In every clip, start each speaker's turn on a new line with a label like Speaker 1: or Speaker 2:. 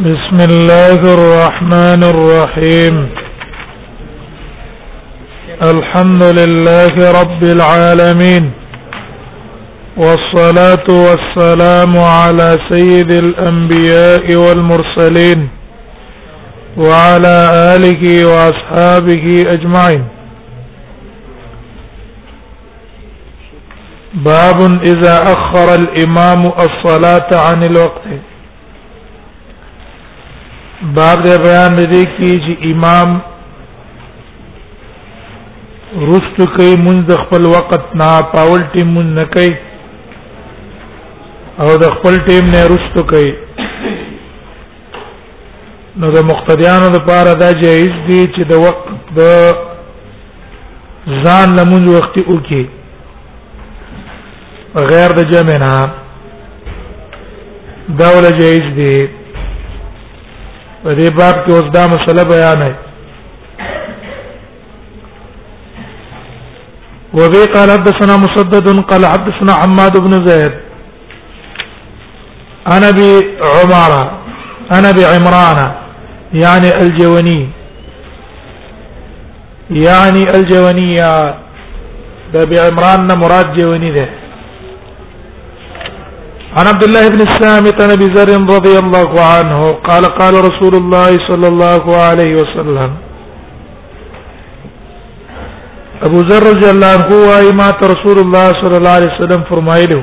Speaker 1: بسم الله الرحمن الرحيم الحمد لله رب العالمين والصلاه والسلام على سيد الانبياء والمرسلين وعلى اله واصحابه اجمعين باب اذا اخر الامام الصلاه عن الوقت باب د بیان دی کی چې امام رست کوي مونږ د خپل وخت نه پاول ټیم مونږ نه کوي او د خپل ټیم نه رست کوي نو د مقتدیانو لپاره دا جایز دی چې د وخت د ځان لمونځ وخت وکي غیر د جمع نه دا ول جایز دی په دې باب کې اوس دا مسله بیان ہے وبه قال حدثنا مسدد قال حدثنا حماد بن زيد انا بعمر انا عمران يعني الجوني يعني الجونية ده بعمران مراد جوني ده عن عبد الله بن السامت عن ابي ذر رضي الله عنه قال قال رسول الله صلى الله عليه وسلم ابو ذر رضي الله عنه وايي رسول الله صلى الله عليه وسلم فرمائله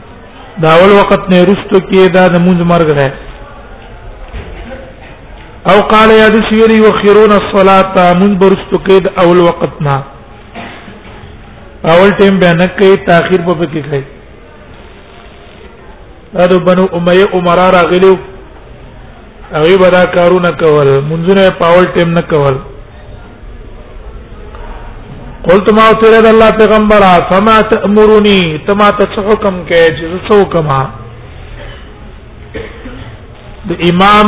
Speaker 1: دا اول وخت نه رستو کې دا د مونږ مرګ ده او قال یا د سیری وخرون الصلاه مونږ برستو کې د اول وخت نه اول ټیم به نه کوي تاخير په پکې کوي دا د بنو امیه عمره راغلیو هغه به دا کارونه کول منځونه پاول ټیم نه کول قلت ما تیرے د الله پیغمبر فما تأمرنی تما ته حکم کې چې څه حکم د امام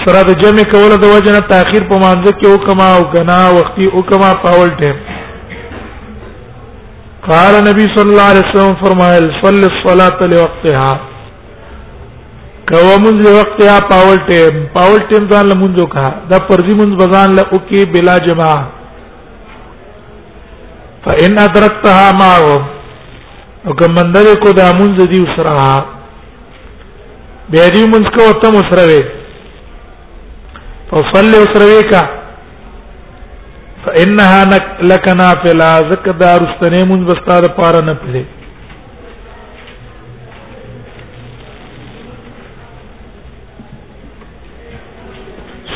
Speaker 1: سره د جمع کول د وجه نه تاخير په مانځ کې حکم او کنا وختي حکم پاول ټیم قال نبی صلی الله علیه وسلم فرمایل صلی الصلاه لوقتها کوا منځ له وخت یا پاول ټیم پاول ټیم ځان له منځو کا دا فرضي منځ بزان له او کې بلا جما فإن أدركتها معه او کوم مندل کو دا منځ دی وسره به دې منځ کو ته مسره وي فصلي وسره وي کا فإنها لك نافلة زکه دا رستنه منځ بستا د پاره نه پلي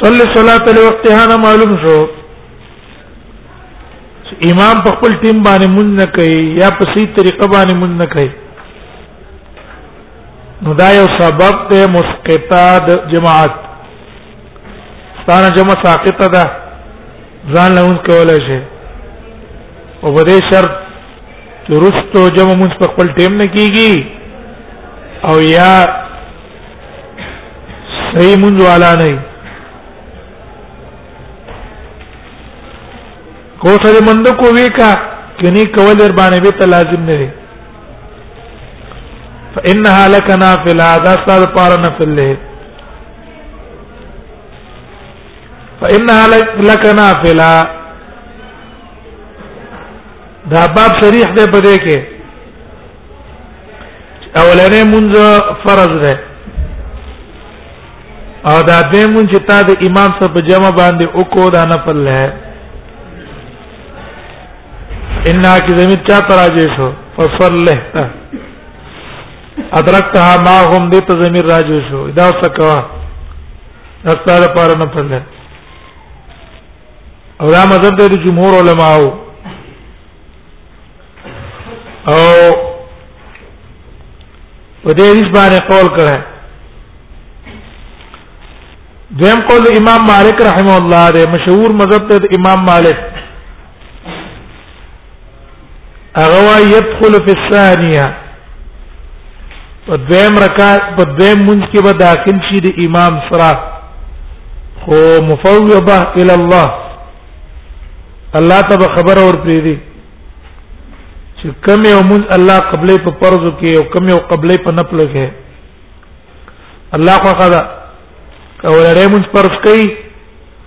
Speaker 1: صلی صلات لوقتها نه معلوم شو امام په خپل ټیم باندې مون نه کوي یا په سي طریقه باندې مون نه کوي نو دا یو سبب ته مسقطات جماعت ستانه جمع ساقطه ده ځان له اون کولای شي او په دې شرط چې رستو جمع مونږ په خپل ټیم نه کیږي او یا صحیح مونږ والا نه کو سره مند کو وی کا کني کول در باندې به ته لازم نه دی فانها لك نافله دا ستاسو لپاره نفل له فإنها لك نافلة دا باب صریح دی په دې کې اولنې مونږ فرض ده او دا دې مونږ چې تا د امام سره په جمع باندې وکړو دا نفل ده انها کی زمین چا تراجه شو فصلحته ادرکتها ما هم دې ته زمير راجو شو دا سکوا استاره پار نه پرل او دا مذهب د جمهور علما او او په دې حدیث باندې قول کړه دیم قول امام مالک رحمه الله دې مشهور مذهب ته امام مالک اغوا يدخل في الثانيه په دویم رکعت په دویم منځ کې به داخل شي د امام سره خو مفوضه الى الله الله ته خبر اور پری دي چې کم یو من الله قبلې په فرض کې او کم یو قبلې په نفل کې الله خو قضا او لري مونږ پرځ کوي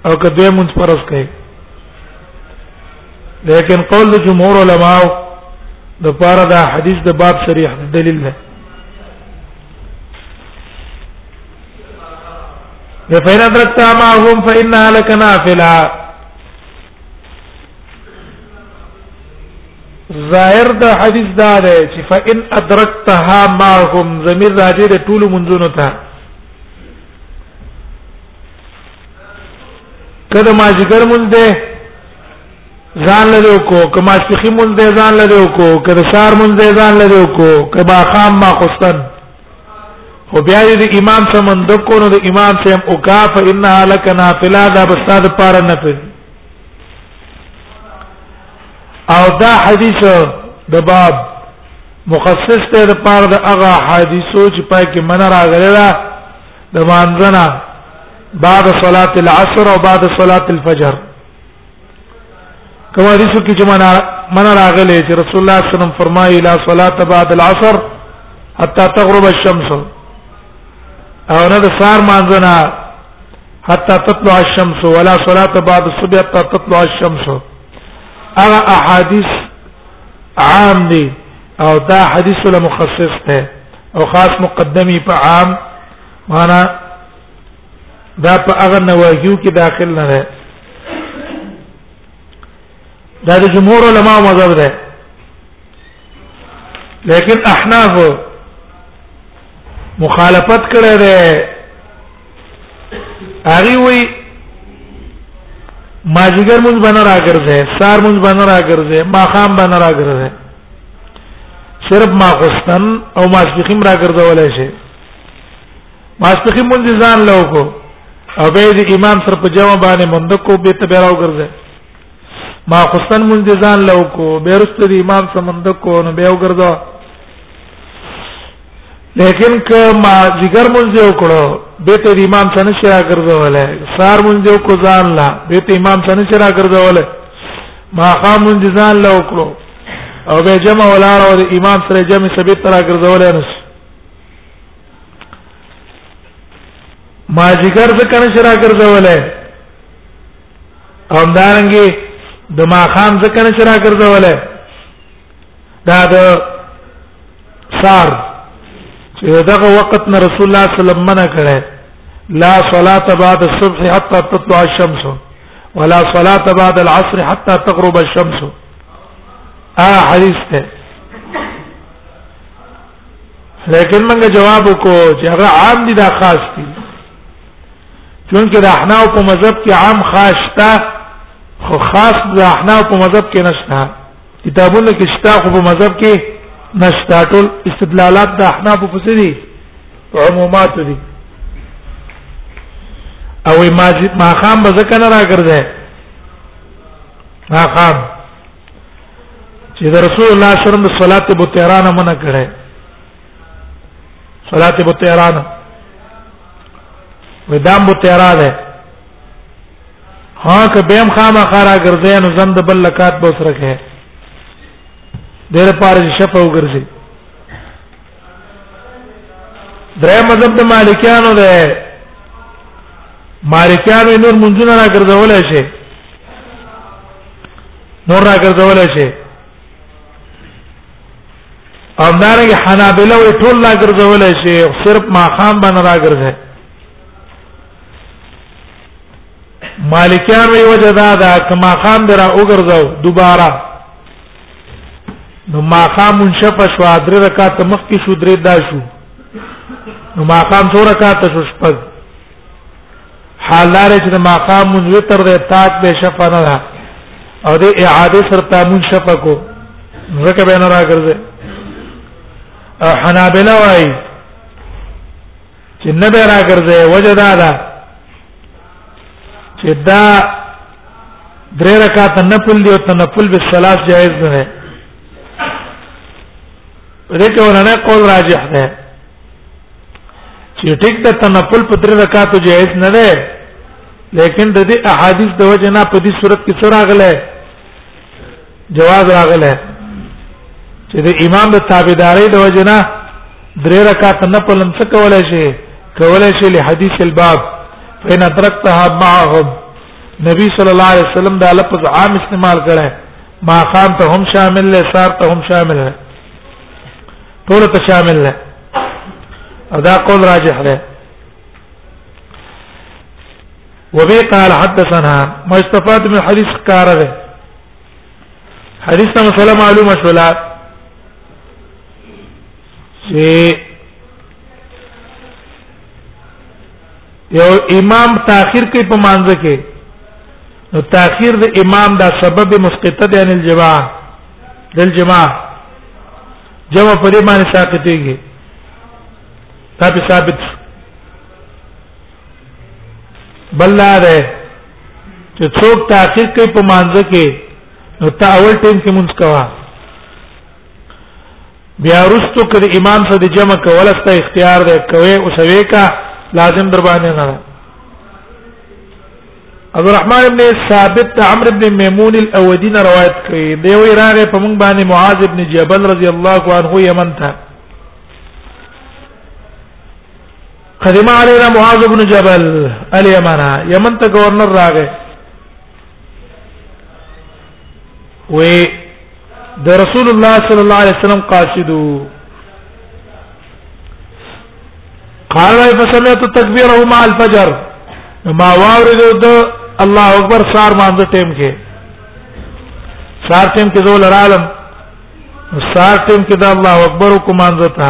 Speaker 1: او کدی مونږ پرځ کوي لیکن قول د جمهور علما د پاره دا حدیث د باب صریح دلیل ده فإن أدركتها معهم فإنها لك نافلة ظاهر د حدیث دا دی چې فإن أدركتها معهم ضمیر راځي د ټول منځونو ته کله ما ذکر مونږ ده ځان لري کو کما شخي مونږ ده ځان لري کو کله سار مونږ ده ځان لري کو کما خام ما خستن او بیا دې امام سره مند کو نو د امام سره او کا فإنها لك نافلة دا بستاد پار نه پي او دا حدیث د باب مخصص ته د پار د هغه حدیثو چې پای کې من راغلی دا د مانځنه بعد صلاه العصر او بعد صلاه الفجر کما حدیث کې چې معنا معنا راغلی چې رسول الله صلی الله علیه وسلم فرمایي لا صلاه بعد العصر حتى تغرب الشمس او نه د سار مانځنه حتى تطلع الشمس ولا صلاه بعد الصبح حتى تطلع الشمس هغه احاديث عام دي او دا حدیث له مخصص ده او خاص مقدمي په عام معنا دا په هغه نواهیو کې داخل نه ده دا د جمهور علما مذهب ده لیکن احناف مخالفت کړی دی هغه وی ماجیګر مونږ باندې راګرځي سار مونږ باندې راګرځي ماخام باندې راګرځي صرف ماخستن او ماسپخیم راګرځولای شي ماسپخی مونږ ځان له کو او به د امام سره په جواب باندې مونږ کو به ته بیراو ګرځي ما خصن مونږ ځان له کو به رسته د امام سره مونږ کو نو به وګرځا لیکن که ما جګر مونږ یو کړو به ته د امام سره شرا ګرځولای سار مونږ یو کو ځان لا به ته امام سره شرا ګرځولای ما خام مونږ ځان له کړو او به جمع ولاره د امام سره جمع ثبت را ګرځولای نو ما جګر د کنه شرا ګرځولې او دارنګي د ما خام د کنه شرا ګرځولې دا د سار چې دغه وخت نه رسول الله صلی الله علیه وسلم منع کړي لا صلاه بعد الصبح حتى تطلع الشمس ولا صلاه بعد العصر حتى تغرب الشمس اه حدیث ته لیکن موږ جواب وکړو چې هغه عام دي دا خاص دي چونکه د احناف په مذهب کې عام خاص تا خو خاص د احناف په مذهب کې نشته کتابونه کې شته خو په مذهب کې نشته ټول استدلالات د احناف په څه دي عمومات دي او ما ما خام بزکنه راګرځه ما خام چې د رسول الله صلی الله علیه وسلم د صلات ابو تهران منع کړي صلات ابو تهران ودام بو تهران ده ها که بهم خامہ خارا ګرځي نو زند بل لکات به سره کې ډېر پاره شپه وګرځي درې مذهب د مالکیانو ده مالکیانو نور منځونه را ګرځول شي نور را ګرځول شي او دارنګ حنابلہ وی ټول لا ګرځول شي صرف ماقام باندې را ګرځي مالکیان وی وجدا دا کما خام درا وګرځاو دوباره نو ماقام شپ شو درې رکعات مخکې شو درې دا شو نو ماقام څو رکعات شو شپږ حال لار چې ماقام مون وتر دې تاک به شپ نه را او دې اعاده سره تامون شپ کو زکه به نه راګرځي حنابلہ وايي چې نه به راګرځي وجه دا ده چې دا درې رکعات نفل دی او تنفل به صلات جائز نه ده دغه ولنه قول راجح ده چې ټیک ته تنفل په درې رکعاتو جائز نه ده لیکن د دې احادیث د وجه نه په دې صورت کې سره غلې جواز راغله چې د امام د تابعداري د وجنه درې رکعات نه پلن څه کولای شي کولای شي له حدیث الباب فین ترکتها معهم نبی صلی الله علیه وسلم دا لفظ عام استعمال کړي ما خام ته هم شامل له سار ته هم شامل له ټول ته شامل له ادا قول راجح له وبي قال حدثنا ما استفاد من حديث كاره حدیث ته مسله معلومه شولا چې یو امام تاخير کوي په مانځ کې نو تاخير د امام دا سبب مسقطه دی ان الجماع دل جماع جمع پرې باندې ساقطيږي دا په ثابت بل دا ده چې څوک تحقیق کوي په مانځ کې نو تا اول ټیم کې مونږ کوا بیا رستو کړ امام سره د جمع کول است اختیار ده کوي او سوي کا لازم در باندې نه عبد الرحمن ابن ثابت ته عمرو ابن ميمون الاودي نه روایت کړي دی وی راغه په مونږ باندې معاذ ابن جبل رضی الله عنه یمن ته قدم علينا معاذ بن جبل اليمن يمن ته گورنر راغې وې د رسول الله صلی الله علیه وسلم قاصدو قال فسمعت تكبيره مع الفجر ما وارد د الله اکبر سار مانځ ټیم کې سار ټیم کې زول عالم سار ټیم کې د الله اکبر کو مانځ ته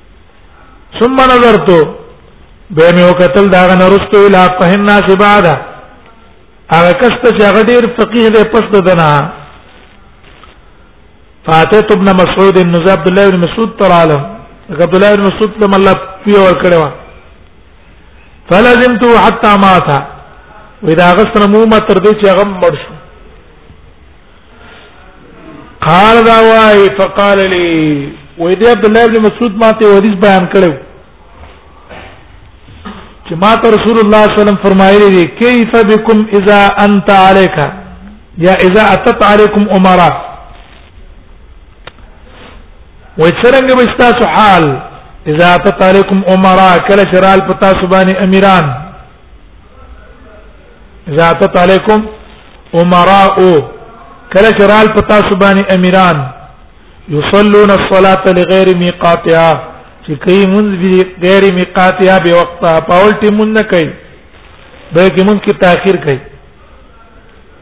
Speaker 1: ثم نظرت به مې وکتل دا غن رستو اله فهم الناس بعد هغه کس ته چې هغه ډیر فقيه دی پس ددنه فاتت ابن مسعود بن عبد الله بن مسعود تر عالم عبد الله بن مسعود لم الله پی ور کړو فلزمت حتى مات واذا غسر موما تر دې چې هغه مړ شو قال دا وای فقال لي وې دې عبد الله بن مسعود ماته حدیث بیان کړو چې ما ته رسول الله صلی الله علیه وسلم فرمایلی دي کیف بكم اذا انت عليك یا اذا اتت عليكم امرا وې څنګه به تاسو حال اذا اتت عليكم امرا کله شرال پتا سبحان امیران اذا اتت علیکم امراء کله چرال پتا سبانی امیران یصلون الصلاه لغیر میقاتها چې کوي مونږ به غیر میقاتها به وخت په اول ټیم مونږ نه کوي بلکې مونږ کې تاخير کوي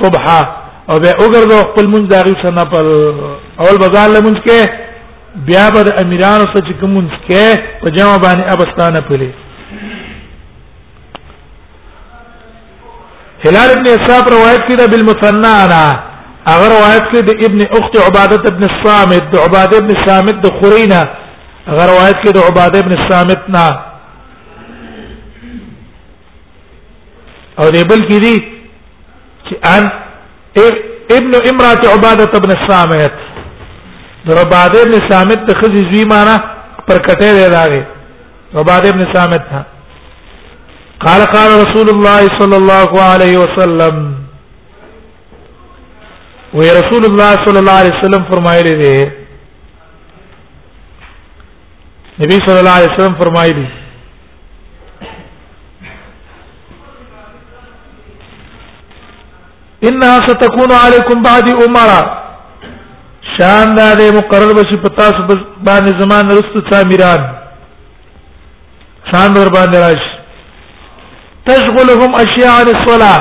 Speaker 1: صبح او به وګرځو خپل مونږ داغي سره په اول بازار لمونږ کې بیا به د امیرانو سره چې کوم مونږ کې په جمع باندې ابستانه پلي هلال ابن اسحاق روایت کړه بالمثنى انا هغه روایت کړه د ابن اخت عباده ابن الصامت د عباده ابن الصامت د خورینه هغه روایت کړه د عباده ابن الصامت نه او دې بل کې دي چې ان ابن امراه عباده ابن الصامت عباده ابن صامت د خزي زوی معنا پر کټه دی راغی عباده ابن صامت ها قال قال رسول الله صلى الله عليه وسلم وی رسول الله صلی الله علیه وسلم فرمایلی دی نبی صلی الله علیه وسلم فرمایلی انها ستكون عليكم بعد امرا شان دا دې مقرر بشي په تاسو باندې زمان رست ساميران شان ور باندې راش تشغلهم اشياء عن الصلاه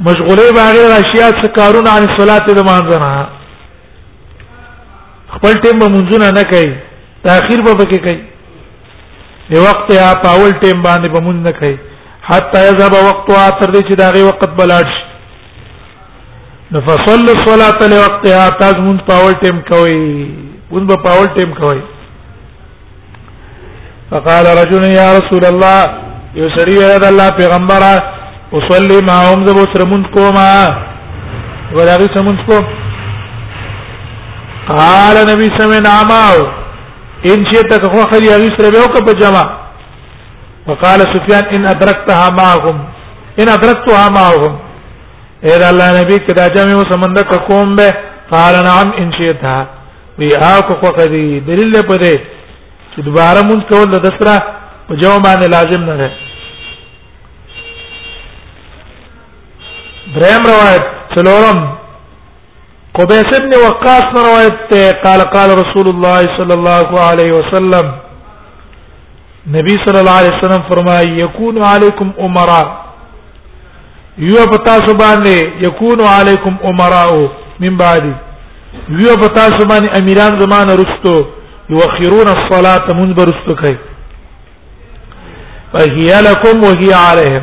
Speaker 1: مشغوله باغې اشياء څه کارونه عن الصلاه د مانځنه خپل ټیم به منځونه نه کوي تاخير به پکې کوي دی وخت یا پاول ټیم باندې په مونږ نه کوي حتی یذهب وقتها تر دې چې دا غي وخت بلاړ شي نفصل الصلاه لوقتها تاز مونږ پاول ټیم کوي مونږ په پاول ټیم کوي فقال رجل يا رسول الله یو سړی ویل د الله پیغمبره اصلي ما هم زه سره مونږ کوما ورغی سمونږ کوم قال نبی سمع نامه ان شئت که خو خلی هغه سره به وک په جمع وقال سفيان ان ادركتها معهم ان ادركتها معهم اذا الله نبي کدا جمع وسمند کوم به قال نعم ان شئت وی اپ خو خدي دلیل په دې چې دوباره مونږ کول د سره په جواب باندې لازم نه ده دریم روایت څلورم قبيس بن وقاص روایت قال قال رسول الله صلى الله عليه وسلم نبی صلی الله علیه وسلم فرمایي یکون علیکم امراء یو پتا سبحانه یکون علیکم امراء من بعدی یو پتا سبحانه امیران زمانه رستو یوخرون الصلاه منبرستو کوي فهي لكم وهي عليهم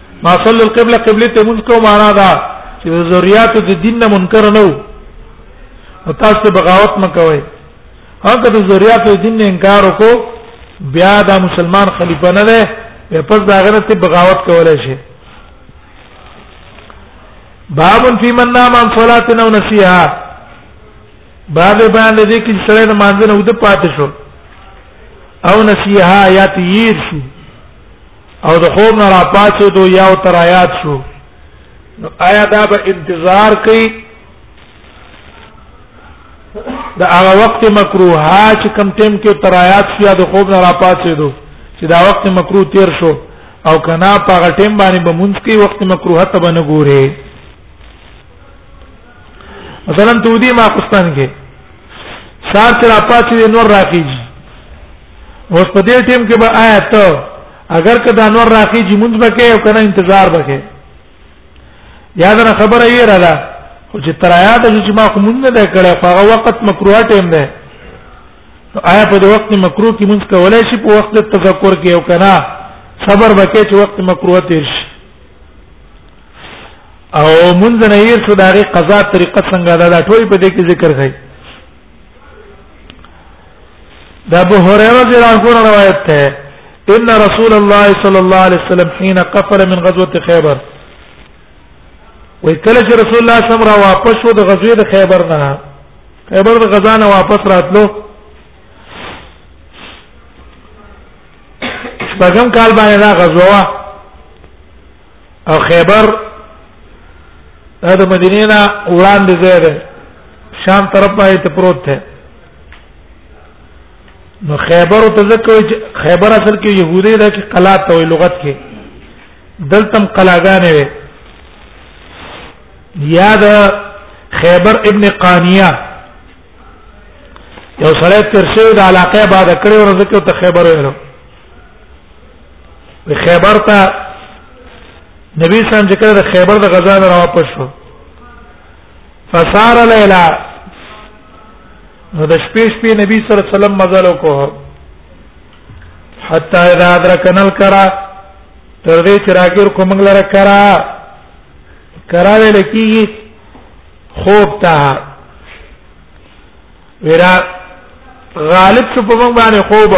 Speaker 1: ما صلی القبلة قبله ته مونږ کو معنا دا چې ذریات د دین نه منکر نه وو او تاسو بغاوت مکوئ هغه د ذریات د دین نه انکار وکړو بیا دا مسلمان خلیفہ نه ده په پس دا غره ته بغاوت کولای شي باب فی من نام عن صلاه او نسیها باب بیان دې کې سره د مانځنه ود پاتې شو او نسیها یا تیر شو او د خوب نه را پاتې دو یا او تر آیات شو نو آیا دا به انتظار کوي دا هغه وخت مکروه چې کم ټیم کې تر آیات شو یا د خوب نه را پاتې دو چې دا وخت مکروه تیر شو او کنا په ټیم باندې به مونږ کې وخت مکروه ته بنګوري مثلا ته ودی ما پښتن کې سار چې را پاتې نور راخیږي اوس په دې ټیم کې به آیت اگر که دا نور راخیږي مونږ به کې او کنه انتظار به کې یاد نه خبره یې را ده خو چې تر آیات چې ما خو مونږ نه کړه هغه وخت مکروه ټیم ده آیا په دې وخت مکروه کې مونږ کولای شي په وخت تذکر کې او کنه صبر وکړي چې وخت مکروه تیر شي او منځ نه یې څو دغه قضا طریقه څنګه ده دا ټول په دې کې ذکر کړي دا ابو هريره رضی الله عنه روایت ده ان رسول الله صلى الله عليه وسلم حين قفل من غزوه خيبر وای کله چې رسول الله صلی الله علیه وسلم را واپس شو د غزوه د خیبر نه خیبر د غزا نه واپس راتلو شپږم کال باندې دا غزوه او خیبر دا د مدینې نه وړاندې ځای دی شام طرف باندې ته پروت دی نو خیبر ته ځکه خیبر اصل کې يهودي ده کې قلات ته وي لغت کې دلتم قلاګانې وي یا د خیبر ابن قانیه یو سړی تر شوی د علاقه بعد کړي ورځ کې ته خیبر وینو په خیبر ته نبی سم ذکر د خیبر د غزا نه واپس شو فسار لیلا نو د شپې شپې نبی صلی الله علیه وسلم مزل وکړو حتا اذا ادرکنا الکرا تر دې چې راګر کومنګ لره کرا کرا ویل کیږي خوب تا ورا غالب شو په موږ باندې خوب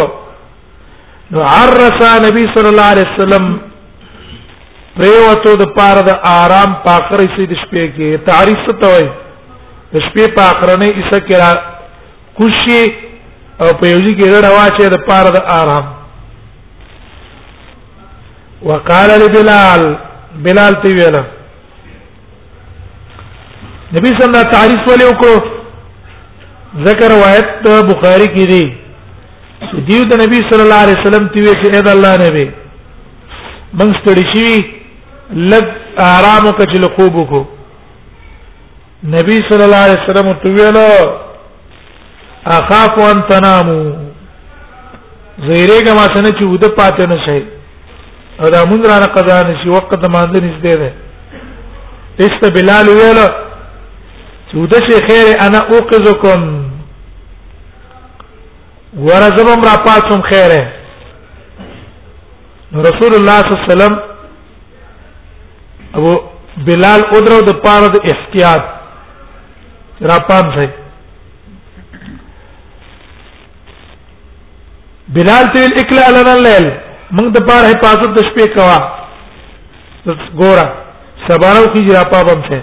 Speaker 1: نو عرسا نبی صلی الله علیه وسلم پریوتو د پاره د آرام پاخره سي د شپې کې تعریف څه توي د شپې پاخره نه ایسه کرا خوشي او په یوځي کې رډه واچې د پاره د آرام وقال لبلال بلال تی ویلا نبی صلی الله علیه تعریف ولې وکړو ذکر روایت بخاری کې دی دیو د نبی صلی الله علیه وسلم تی وی چې اې د الله نبی من ستړي شي لګ آرام وکړي لخوب وکړو نبی صلی الله علیه وسلم تو ویلو اخاف ان تنامو زیرېګه ما سنه چې ود پاتې نه شي او دا مونږ را قضا نه شي وخت ته مانځ نږدې ده است بلال ویل چې ود شي خیر انا اوقظکم ورزم را پاتم خیره رسول الله صلی الله علیه وسلم او بلال اودرو د پاره د احتیاط را پام شي بلال ته اکلا لنا الليل موږ د پاره حفاظت د شپې کوا ګوره سبارو کی را پام شي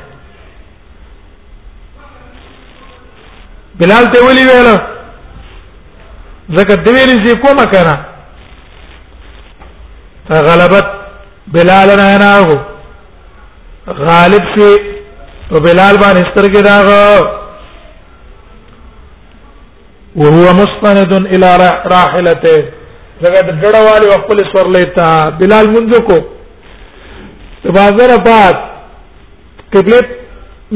Speaker 1: بلال ته ولي ویل زکه دوی رزي کومه کنه غلبت بلال نه نه هو غالب سي او بلال باندې سترګې راغو وهو مستند الى راحلته زګه د ډړوالي خپل سورلې ته بلال منځ کو ته بازار پات قبله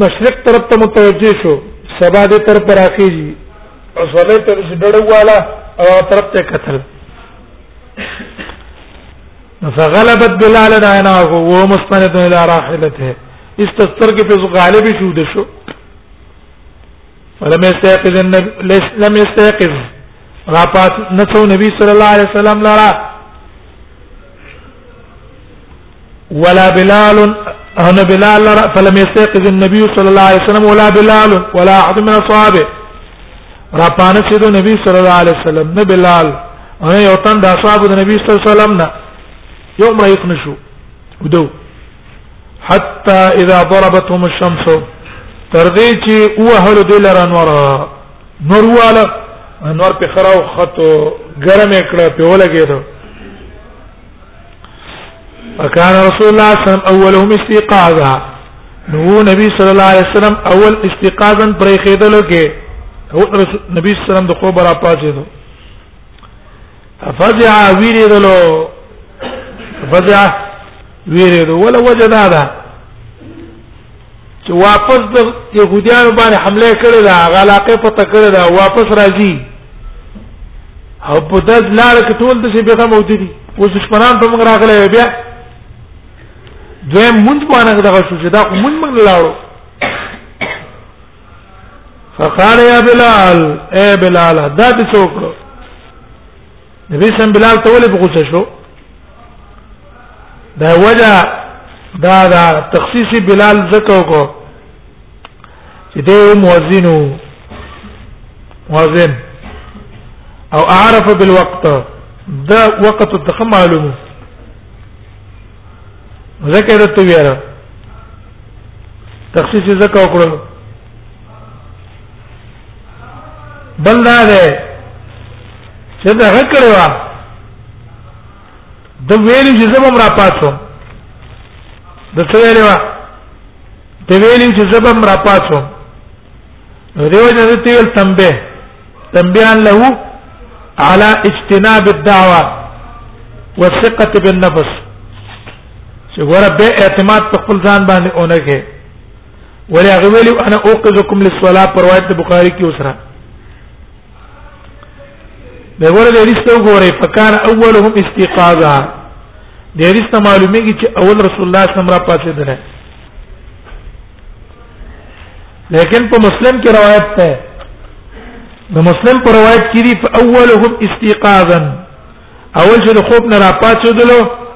Speaker 1: مشرق طرف ته متوجه شو سبا دې طرف پر اخیږي او سولې ته ډړ والا او طرف ته کتل فغلبت بلال عيناه وهو مستند الى راحلته استستر کې په غالب شو د شو ولم يستيقظ النبي لم يستيقظ راپات نڅو نبی صلی الله علیه وسلم لرا ولا بلال انا بلال لرا فلم يستيقظ النبي صلى الله عليه وسلم ولا بلال ولا احد من اصحابه راپان سیدو نبی صلی الله علیه وسلم نه بلال انا یو تن د اصحاب د نبی صلی الله علیه وسلم نه یو مړ یې نشو ودو حتى اذا ضربتهم الشمس تر دې چې وهل د لار انور نور والا انور په خراو خطو ګرم کړه په ولګید فكان رسول الله صلى الله عليه وسلم اولهم استيقاظا نو نبی صلی الله علیه وسلم اول استيقاظا پرې خېدل کې او نبی صلی الله علیه وسلم د خوب را پاتې دو فزع ویریدلو فزع ویریدو ولا وجه دا ده چې واپس د يهوديانو باندې حمله کړې ده غلاقه پته کړې ده واپس راځي او په داس لار کې ټول د څه به موجود دي اوس دشمنان په موږ راغلي بیا دوی مونږ باندې دغه شو چې دا مونږ موږ لاړو فقال يا بلال اي بلال دا دې څوک نبی سم بلال ته ولې په غوسه شو دا وجه دا دا تخصیص بلال زکو کو چې دې مؤذنو مؤذن او اعرف بالوقت دا وقت التخم معلومه ذکر ته ویرا تخصیص زکه وکړو بل دا ده چې دا کړو د ویلې چې زبم را پاتو د څه ویلې وا د ویلې چې زبم را پاتو دیو جن تیل تنبه تنبيها له على اجتناب الدعوه والثقه بالنفس چې ګوره به اعتماد په خپل ځان باندې اونه کې ولې هغه ویلو انا اوقظکم للصلاه پر روایت بخاری کې اوسره دا ګوره دې رښتو ګوره فکان اولهم استيقاظا دې رښت معلومیږي چې اول رسول الله صلی الله علیه وسلم را پاتې دنه لیکن په مسلم کې روایت ده د مسلم په روایت کې دی فاولهم استيقاظا اول چې د خوب نه راپاتېدل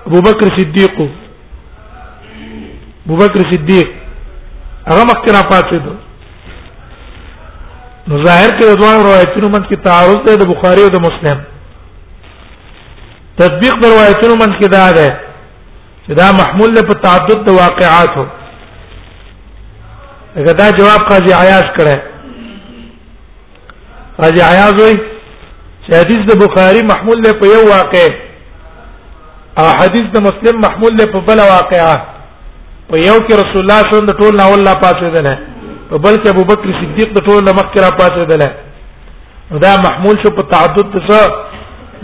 Speaker 1: ابو بکر صدیق ابو بکر صدیق هغه مخکې راپاتېدل نو ظاهر کې د دوه روایتونو منځ کې تعارض دی د بخاری او د مسلم تطبیق د روایتونو منځ کې دا ده چې دا محمول له تعدد د واقعاتو اګه دا جواب قاضي عیاض کړه قاضي عیاض وایي چې حدیث د بخاری محمول له په یو واقع او حدیث د مسلم محمول له په بل واقعه په یو کې رسول الله صلی الله علیه وسلم د ټول ناول لا پاتې ده نه په بل کې ابوبکر صدیق د ټول مخ کې را پاتې ده نه دا محمول شو په تعدد څه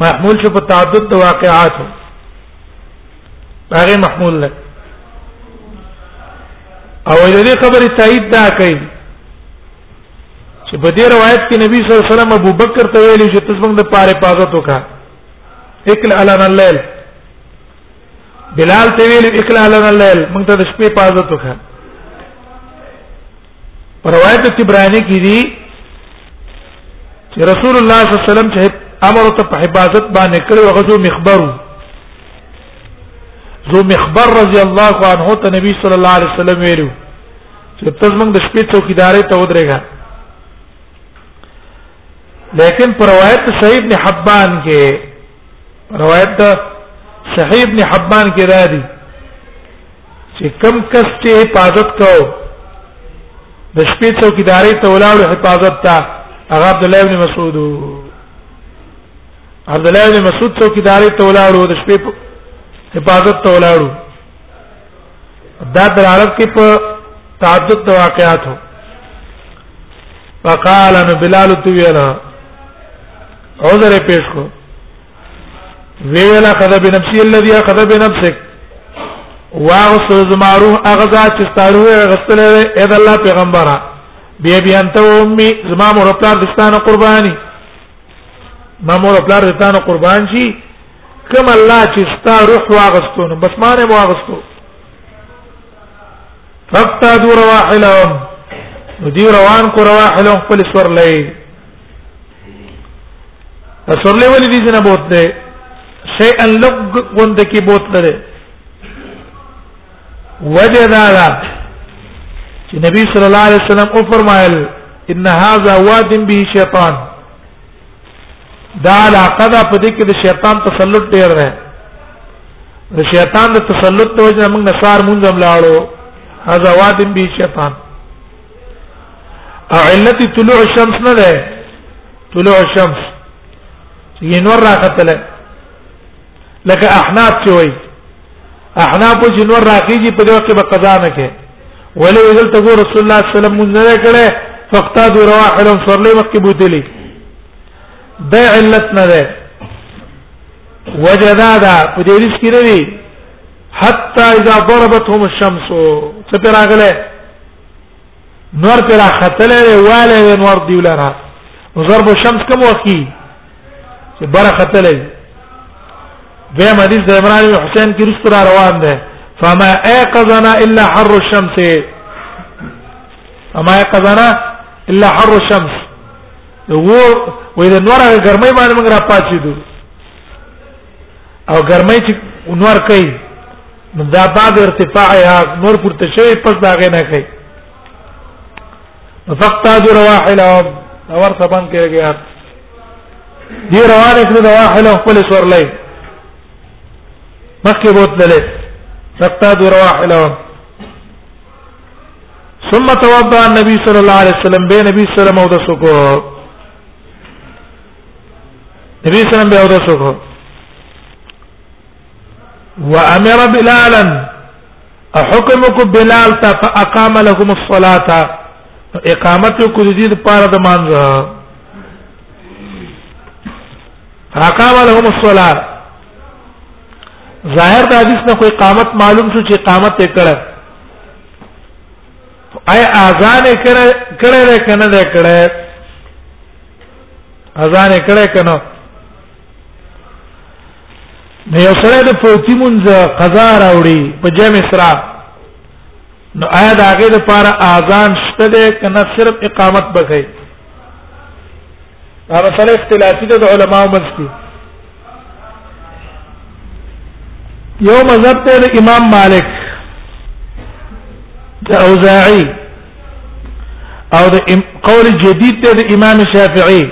Speaker 1: محمول شو په تعدد واقعاتو هغه محمول لك او د دې خبرې تایید دا کوي چې په دې روایت کې نبی صلی الله علیه وسلم ابو بکر ته ویلي چې تاسو موږ د پاره پازت وکا اکل علن الليل بلال ته ویلي اکل علن الليل موږ ته د شپې پازت وکا روایت تبرانی کې دي چې رسول الله صلی الله علیه وسلم چې امر ته په حفاظت باندې کړو هغه ذو مخبر ذو مخبر رضی الله عنه ته نبی صلی الله علیه وسلم ویلو چې تاسو موږ د شپې څوکیدارې ته ودرېګا لیکن پر روایت صحیح ابن حبان کې روایت صحیح ابن حبان کې راځي چې کم کس چې حفاظت کو د شپې څوکیداري ته ولاړ حفاظت ته هغه عبد الله ابن مسعود عبد الله ابن مسعود څوکیداري ته ولاړ د شپې حفاظت ته ولاړ دا دلالت کې په تعدد د واقعاتو فقال ان بلال تو وینا عذر پیش کو ویل اخذ بنفسي الذي اخذ بنفسك واغسل زمارو اغزا چې ستارو غسل اې د الله پیغمبره بیا بیا انت او امي زما مور خپل دستانه قرباني ما مور خپل دستانه قربان شي کوم الله چې ستا روح واغستو نو بس مانه واغستو فاقتادوا رواحلهم ودي روان کو رواحلهم خپل سور لې سورلې ولې دې نه بوت ده شي ان لګ غوند کې بوت نه ده وجه دا ده چې نبی صلی الله علیه وسلم او فرمایل ان هاذا واد به شیطان دا علاقه ده په دې کې د شیطان تسلط ډیر دی د شیطان د تسلط ته وجه موږ نصار مونږ هم لاړو هاذا واد به شیطان او علت طلوع الشمس نه ده طلوع الشمس چې نور راختله لکه احناف چې وایي احناف چې نور راخیږي په دې وخت به قضا نه کوي ولې ویل ته رسول الله صلی الله علیه وسلم مونږ نه کړه فقطادوا رواحلهم صلی مکه بوتلی دا علت نه ده وجدا دا په دې رښتیا حتى اذا ضربتهم الشمس څه پیراغله نور پر خطلې والې نور دی ولرا ضرب الشمس کوم وکی چې بره خطلې به حدیث د عمران بن حسین کې رسول روان ده فما ايقظنا الا حر الشمس فما ايقظنا الا حر الشمس وو وې د نور ګرمۍ باندې موږ را پاتې دوه او ګرمۍ چې نور کوي نو دا بعد ارتفاعها نور پورته شوی پس دا غې نه کوي فقطاد رواحل او اور سبن کېږي دی روان کړو رواحل خپل سور لای مخکې بوتللې فقطاد رواحل ثم توضا النبي صلى الله عليه وسلم به نبی صلی الله عليه وسلم او د سکو نبی صلی الله علیه وسلم به اودس وکړو وامر بلالا احكمك بلال تا فاقام لكم الصلاه اقامت کو دې لپاره د مانځه اقام لهم الصلاه ظاهر د حدیث نه کوئی قامت معلوم شو چې قامت یې کړه اي اذان کړه کړه کنه ده کړه اذان کړه کنه نو یو سره د فوتی مونږ قضا راوړي په جمع سره نو آیا د هغه لپاره اذان شته ده کنه صرف اقامت بکای دا مسله اختلافي ده د علماو مزتي یو مذهب ته د امام مالک د اوزاعي او د قول جديد ته د امام شافعي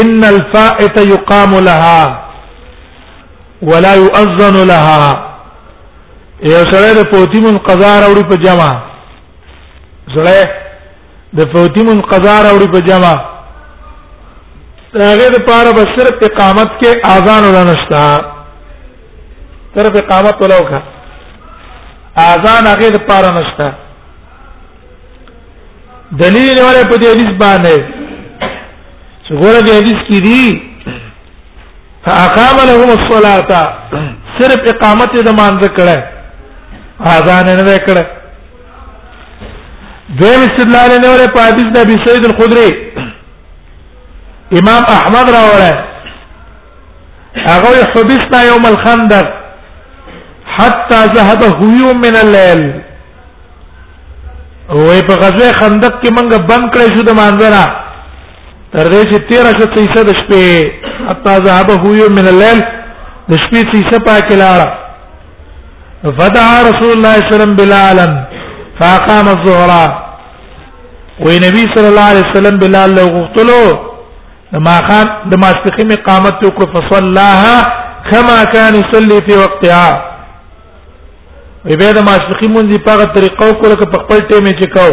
Speaker 1: ان الفائت يقام لها ولا يؤذن لها یو سره د پوتی من قضا راوړي په جمع سره د فوتی منقضا راوړي په جمع هغه د پاره به صرف اقامت کې اذان ولنشتا صرف اقامت ولوکا اذان هغه د پاره نشتا دلیل ولې په دې حدیث باندې چې ګوره دې حدیث کې دی فاقام لهم الصلاه صرف اقامت د مان ذکر اذان نه وکړه دویم استدلال نه وره په حدیث د ابي سعید الخدری امام احمد راوړی هغه حبسنا يوم الخندق حتى ذهب هو من الليل وې په غزوه خندق کې موږ بند کړې شو د مانځرا تر دې چې 13 شو 30 د شپې حتى ذهب هو من الليل د شپې 30 پاکه لاړه فدعا رسول الله صلی الله علیه وسلم بلالا فاقام الظهر وی نبی صلی الله علیه وسلم بلال له غختلو ما خان د ماسپخین اقامت وکړه فصلاها كما كان يصلي في وقتها وی به د ماسپخین مونږ په هغه طریقو کول ک په خپل ټیم چې کاو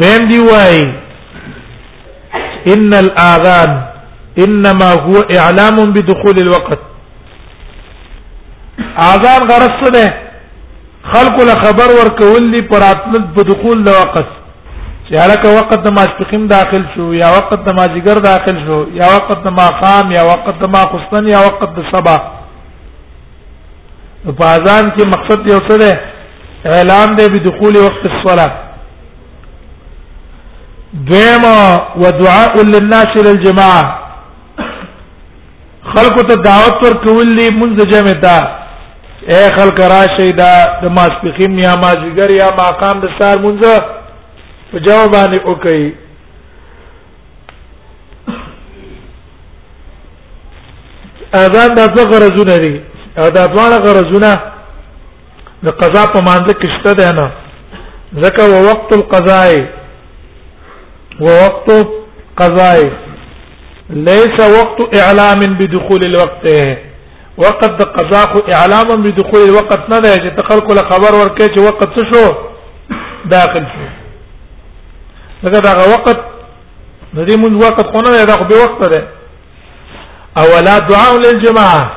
Speaker 1: دویم دی وای ان الاذان انما هو اعلام بدخول الوقت اذان غرض څه ده خلق له خبر ورکول دي پر اتمت بدخول د وقت چې هلکه وقت د ماسپخیم داخل شو یا وقت د ماجګر داخل شو یا وقت د ماقام یا وقت د ماخستن یا وقت د صبا په اذان کې مقصد یو څه ده اعلان دی بدخول وقت الصلاه دیما ودعاء للناس للجماعه خلق ته دعوت ور کول دي منځ جمع تا اے خلق راشي دا د ماسپخیم یا مازیګر یا ماقام د سار منځ په جواب باندې وکي اذان د څه غرضونه دي دا ټول غرضونه د قضا په مانځ کې شته ده نه ځکه و وقت القضاء و وقت قضاء ليس وقت اعلام بدخول الوقت وقت د قضاء خو اعلام بدخول الوقت نه ده چې تخلق له خبر ورکې چې وقت څه شو داخل شو لکه دا وقت د دې مونږ وخت خو نه دا خو به وخت ده او لا دعاء للجماعه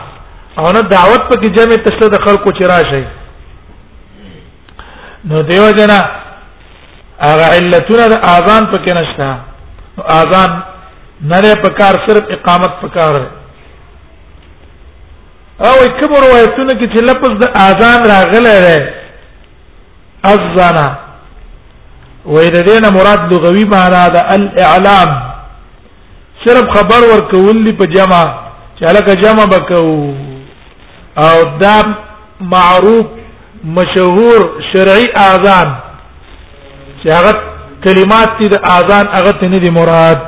Speaker 1: او نه دعوت په کې جمع تشته د خلکو چې راشي نو دیو جنا هغه علتونه د اذان په کې نشته نو اذان نه په کار صرف اقامت په کار دی او کوم روایتونه کې چې لفظ د اذان راغلی دی اذان وې د دې نه مراد لغوي معنا د الاعلام صرف خبر ورکول دی په جمع چې الکه جمع بکو او دا معروف مشهور شرعي اذان چې هغه کلمات دي د اذان هغه ته نه دي مراد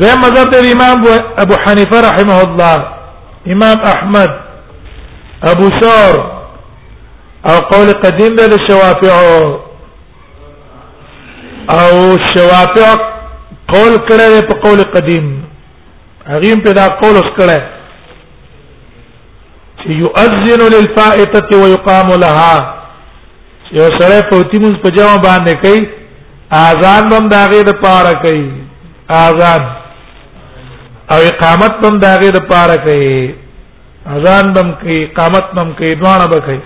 Speaker 1: دا مذهب د امام ابو حنیفه رحمه الله امام احمد ابو ثور او قول قدیم د شوافعو او شوافع قول کړه په قول قدیم هغه په دا قول اس کړه چې يؤذن للفائته ويقام لها یو سره پوتی موږ په جواب باندې کوي اذان بم داغه د پاره کوي اذان او اقامت بم داغه د پاره کوي اذان بم کوي اقامت بم کوي دوانه به کوي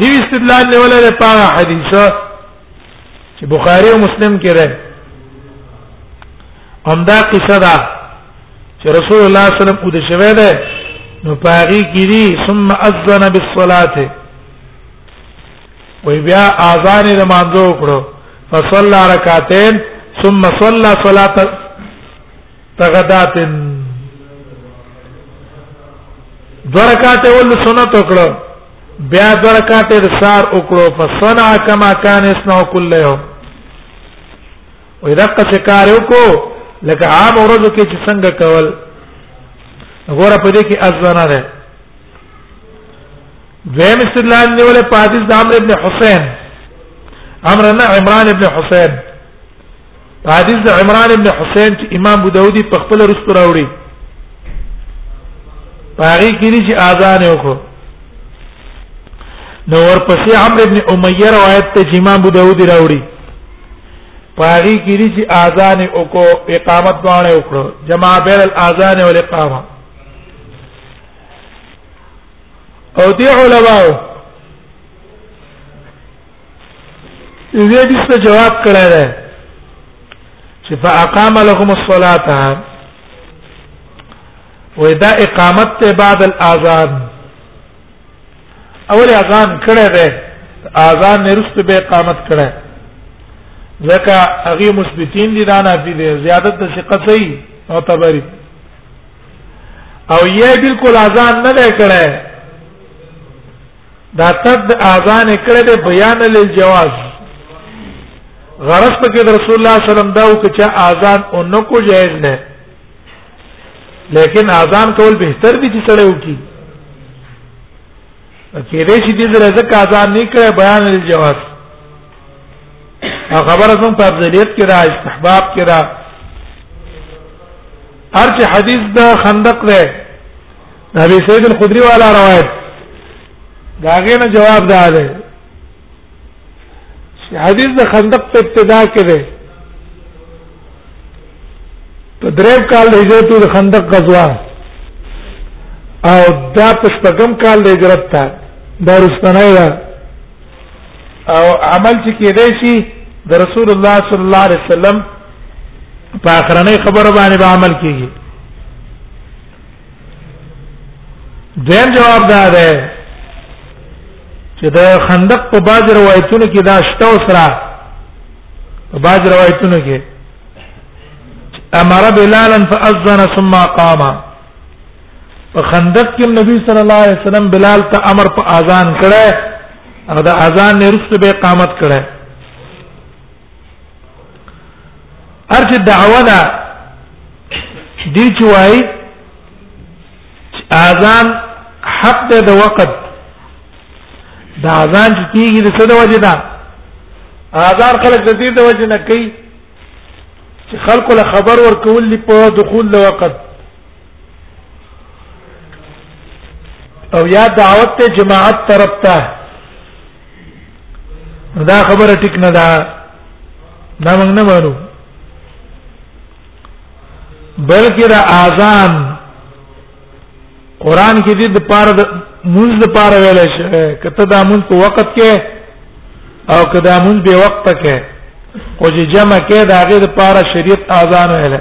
Speaker 1: دی استدلال نه ولا ده پاره حدیثه چې بخاری او مسلم کې ده همدا قصه ده چې رسول الله صلی الله علیه وسلم کو د شوه ده نو پاغي کړي ثم اذن بالصلاه وی بیا اذان د مانځو کړو فصلى رکعتين ثم صلى صلاه تغدات درکاته ول سنت وکړو بیا درکاته د سار وکړو فصنع کما کان اسنه کل یوم و اذا کار وکړو لکه عام ورځو کې چې څنګه کول غوړه په دې کې ازونه ده دویم استدلال نیول په حدیث د عمرو ابن حسین عمرو نه عمران ابن حسین حدیث د عمران ابن حسین چې امام ابو داودی په خپل رستو راوړي پاره کې دي چې اذان وکړو نو ورپسې عمرو ابن امیه روایت ته چې امام ابو داودی راوړي پاره کې دي چې اذان وکړو اقامت باندې وکړو جمع بین الاذان والاقامه او دی علماء دې حدیث ته جواب کړی دی چې فاقام لهم الصلاه واذا اقامت ته بعد الاذان اول اذان کړی دی اذان نه رسته به اقامت کړی ځکه هغه مثبتین دي دا نه دي زیادت د ثقه صحیح او تبری او یې بالکل اذان نه کړی دا تد اذان کړه د بیان للجواز غرض پکې رسول الله صلی الله علیه وسلم دا وکړه اذان اونکو جائز نه لیکن اذان کول بهتر دي چې سره وکړي کې دې چې دې زره زکه اذان نه کړه بیان للجواز خبره زموږ په افضلیت کې را استحباب کې را هر چې حدیث د خندق ده نبی سید الخدری والا روایت دا غینه جواب ده ده حدیث د خندق په ابتدا کې ده په دریم کال د هجرت د خندق غزوه او دا په شپږم کال د هجرت ته دا رسنۍ ده او عمل چې کېدای شي د رسول الله صلی الله علیه وسلم په اخرنۍ خبره باندې به عمل کیږي دیم جواب دا ده چې د خندق په باج روایتونو کې دا شته او سره په باج روایتونو کې امر بلالا فاذن ثم قام په خندق کې نبی صلی الله علیه وسلم بلال ته امر په اذان کړه او دا اذان نه رسته به قامت کړه ارته دعوه ده دې چې وایي اذان حق ده د وخت د اذان چې کیږي د څه د وجه ده اذان خلک د دې د وجه نه کوي چې خلکو له خبر ورکول لې په دخول د وخت او یا دعوت ته جماعت طرف ته دا خبره ټیک نه ده دا موږ نه مانو بلکې دا اذان قران کې دې د پاره د منځ د پاره ویل شي کته دا منځ په وخت کې او کدا منځ به وخت کې او چې جمع کې دا غیر د پاره شریعت اذان ویل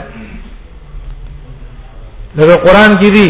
Speaker 1: دا قران کې دي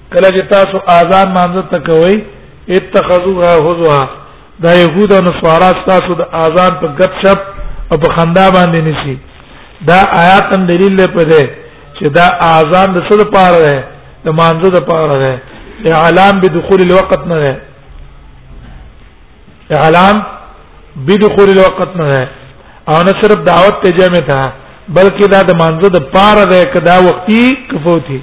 Speaker 1: کله چې تاسو اذان مانځه تکوي اتخذوها هزوا دا يهود او نصارا تاسو د اذان په غپ شپ او په خندا باندې نشي دا آیات هم دلیل دی په دې چې دا اذان د څه لپاره ده د مانځه لپاره ده اعلان بدخول الوقت نه ده اعلان بدخول الوقت نه ده او نه صرف دعوت ته جامع ته بلکې دا د مانځه د پاره ده کدا وختي کفوتی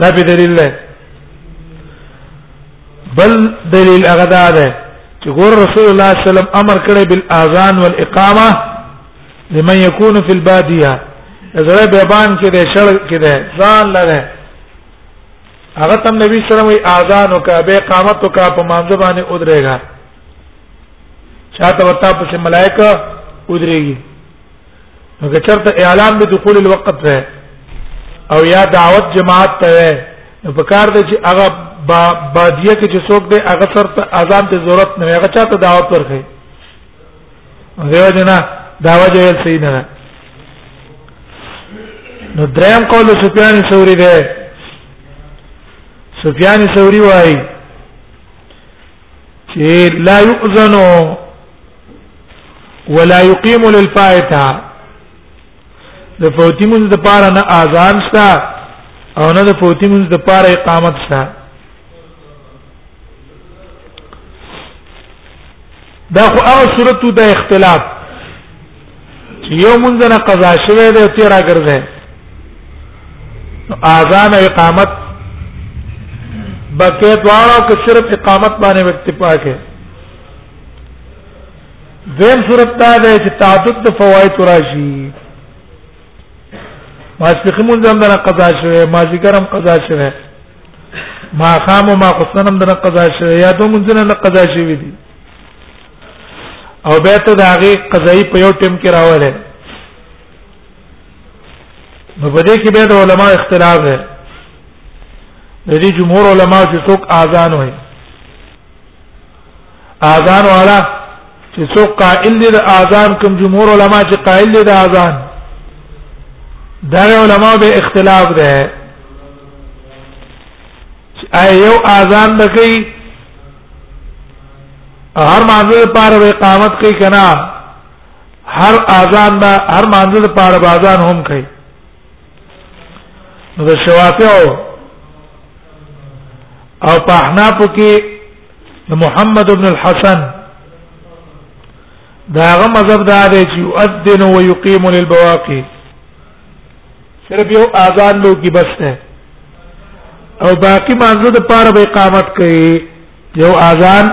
Speaker 1: دا په دلیل نه بل دلیل هغه دا ده چې ګور رسول الله صلی الله علیه وسلم امر کړی بالاذان والاقامه لمن يكون في الباديه زړه بیابان کې ده شړ کې ده ځان لره هغه تم نبی صلی الله علیه وسلم اذان او کعبه اقامت او کعبه مانځ باندې ودرېګا چاته وتا په ملائکه ودرېږي نو که چرته اعلان به دخول الوقت ده او یا دعوت جماعت ته ده نو په کار ده چې هغه با بادیه کې چې څوک ده هغه سر ته اذان ته ضرورت نه هغه چاته دعوت ورکړي دیو جنا دعوه جوړ سي نه نو دریم قول سفیان ثوری ده سفیان ثوری وایي چې لا يؤذن ولا يقيم للفائته د فوتی مونږ د پاره نه اذان شته او نه د فوتی مونږ د پاره اقامت شته دا خو هغه صورتو د اختلاف چې یو مونږ نه قضا شوه دی ته راګرځه اذان او اقامت بکې دواړو کې صرف اقامت باندې وخت پاکه دیم صورت دا ده چې تعدد د فواید راشي ماسپخ مونږ هم نه قضا شوه ما ذکر هم قضا شوه ما خام ما خصنم دنه قضا شوه یا دوه مونږ نه قضا شوه دي او به ته د هغه قضایي په یو ټیم کې راولې نو په دې کې به د علما اختلاف دی د دې جمهور علما چې څوک اذان وایي اذان والا چې څوک قائل دي د اذان کوم جمهور علما چې قائل دي د اذان دا علما به اختلاف ده چې ایو اذان بکې هر مانزه لپاره به اقامت کوي کنا هر اذان به هر مانزه لپاره به اذان هم کوي نو د شوافع او په احناف کې د محمد ابن الحسن داغه مذهب دا دی چې يؤذن ويقيم للبواقي صرف یو اذان لو کی بس ده او باقی مانزه د پاره به اقامت کوي یو اذان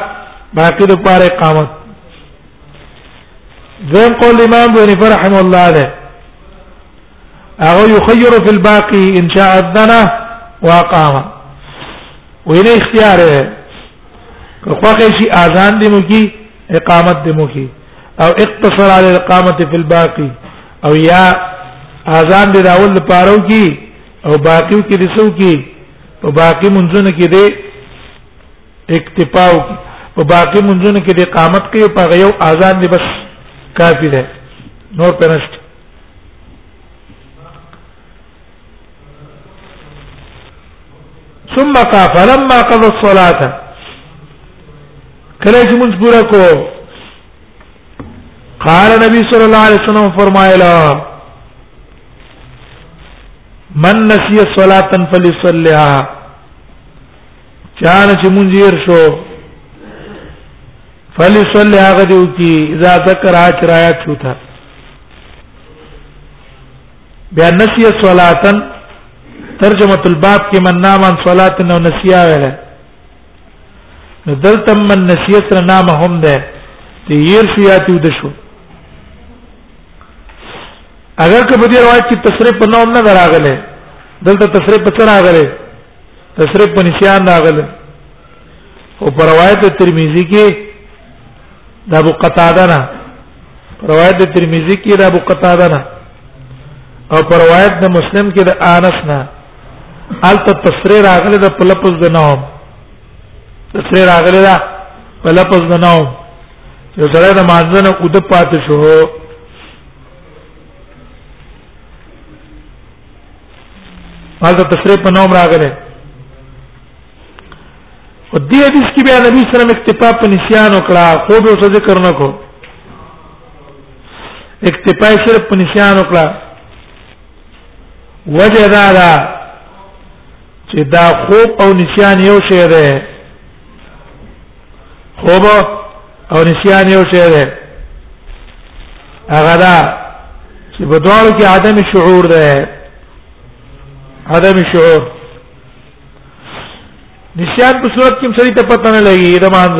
Speaker 1: باقی د پاره اقامت زم قول امام بن فرحم الله ده هغه يخير في الباقي ان شاء اذن واقام وینه اختیار ہے که خوخه شي اذان دی مو کی اقامت دی مو کی او اقتصر على الاقامه في الباقي او یا اذان دی راول لپاره کی او باقیو کې رسو کی په باقی منځونه کې دی اکتفاو کی په باقی منځونه کې دی قامت کوي په یو اذان دی بس کافی ده نور پرست ثم قال فلما قضى الصلاه کله چې موږ پورا کو قال نبی صلی الله علیه وسلم فرمایلا من نسی صلاتا فليصلها چانه چې مونږ یې شو فليصلي هغه دیو کی اذا ذکر اچرایا چوتا بیا نسی صلاتا ترجمه الباب کې من نام عن صلاه او نسیا ویله نو دلته من نسیت نامه هم ده چې ير شو یا تیو د شو اگر که په دې روایت کې تصریف په نوم نه راغله دلته تصریف په څه راغله تصریف په نسیان راغله او په روایت ترمذی کې د ابو قتاده نه روایت د ترمذی کې د ابو قتاده نه او پر روایت د مسلم کې د انس نه الته تصریح راغله د پلپس د نوم تصریح راغله د پلپس د نوم چې سره د مازنه او د پات شو الته تصریح په نوم راغله او دې حدیث کې بیا نبی سلام اکتفا په نسیان وکړه خو به څه ذکر نه کو اکتفا صرف په نسیان وکړه وجه دا ده چې دا خوب او نسیان یو شی دی خوب او نسیان یو شی دی هغه دا چې په دواړو کې عدم شعور دی عدم شعور نسیان په صورت کې سړی ته پته نه لګي د مانځ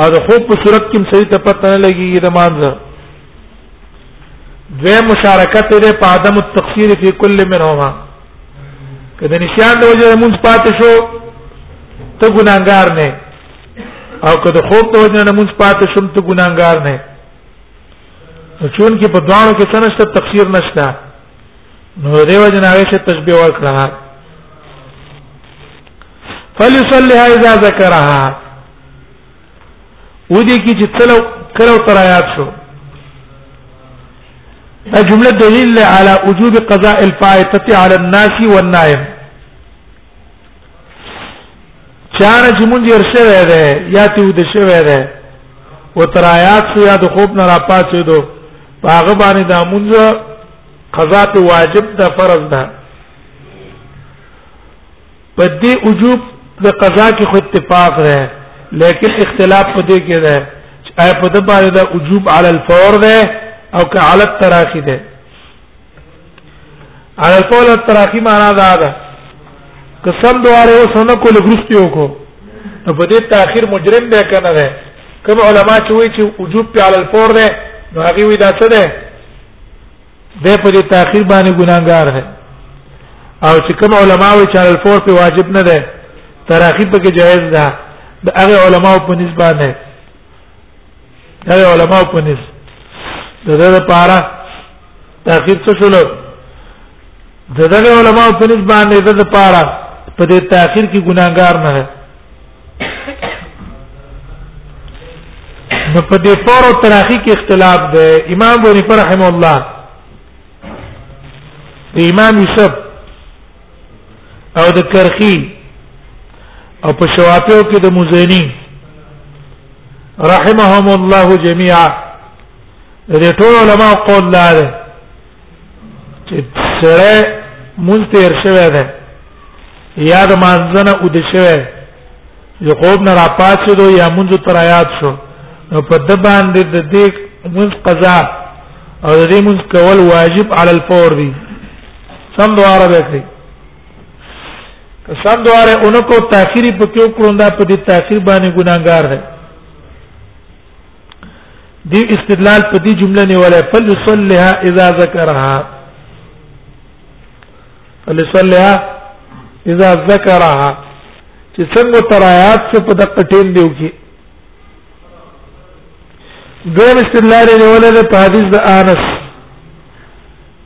Speaker 1: او د خوب په صورت کې سړی ته پته نه لګي د مانځ دوی مشارکت لري په عدم التقصير في كل منهما کله نسیان د وجه مونږ پاتې شو ته ګناګار نه او که د خوب د وجه نه مونږ پاتې شوم ته ګناګار نه چون کې په دوانو کې څه نشته تقصير نشته نو دیو جن هغه څه تشبیه ورکړه فليصليها اذا ذكرها ودي کی چې تلو کلو تر آیات شو دا جمله دلیل على وجوب قضاء الفائته على الناس والنائم چانه چې مونږ یې ورشوي ده یا ته ود شوي ده و تر آیات سو یا د خوب نه را پاتې دو هغه باندې دا مونږ قضا په واجب ده فرض ده په دې وجوب د قضا کې خو اتفاق ده لیکن اختلاف په دې کې ده چې آیا په دې باندې دا وجوب علی الفور ده او که علی التراخی ده علی الفور التراخی معنا دا ده قسم دواره وسنه کول ګرستي وکړو نو په دې تاخير مجرم به کنه ده کوم علما چې وایي چې وجوب په علی الفور ده نو هغه وی دا څه ده ده په دې تاخير باندې ګناګار ده او چې کوم علما وي چې الفور په واجب نه ده تراخي په کې جائز ده د هغه علما په نسبت نه هغه علما په نسبت د دې لپاره تاخير څه شول د دغه علما په نسبت باندې د لپاره په دې تاخير کې ګناګار نه ده نو په دې فور او تراخی کې اختلاف دی امام بونی پر رحم الله د امام یوسف او د کرخی او په شوافیو کې د مزنی رحمهم الله جميعا د ټول علماء قول لاره چې سره مونږ تیر شوی دی یا د مانځنه او د شوی یو خوب نه راپاتې دو یا مونږ تر آیات شو نو په د باندې د دې مونږ قضا او د دې مونږ کول واجب علی الفور دی سم دواره به کوي سم دواره اونکو تاخيري په کیو کړوندا په دې تاخير باندې ګناګار دی دی استدلال په دې جمله نه ولا فلصلها اذا ذكرها فلصلها اذا ذكرها چې څنګه ترایات څه په دقه ټیم دیو کې دویم استدلال نه ولا په حدیث د انس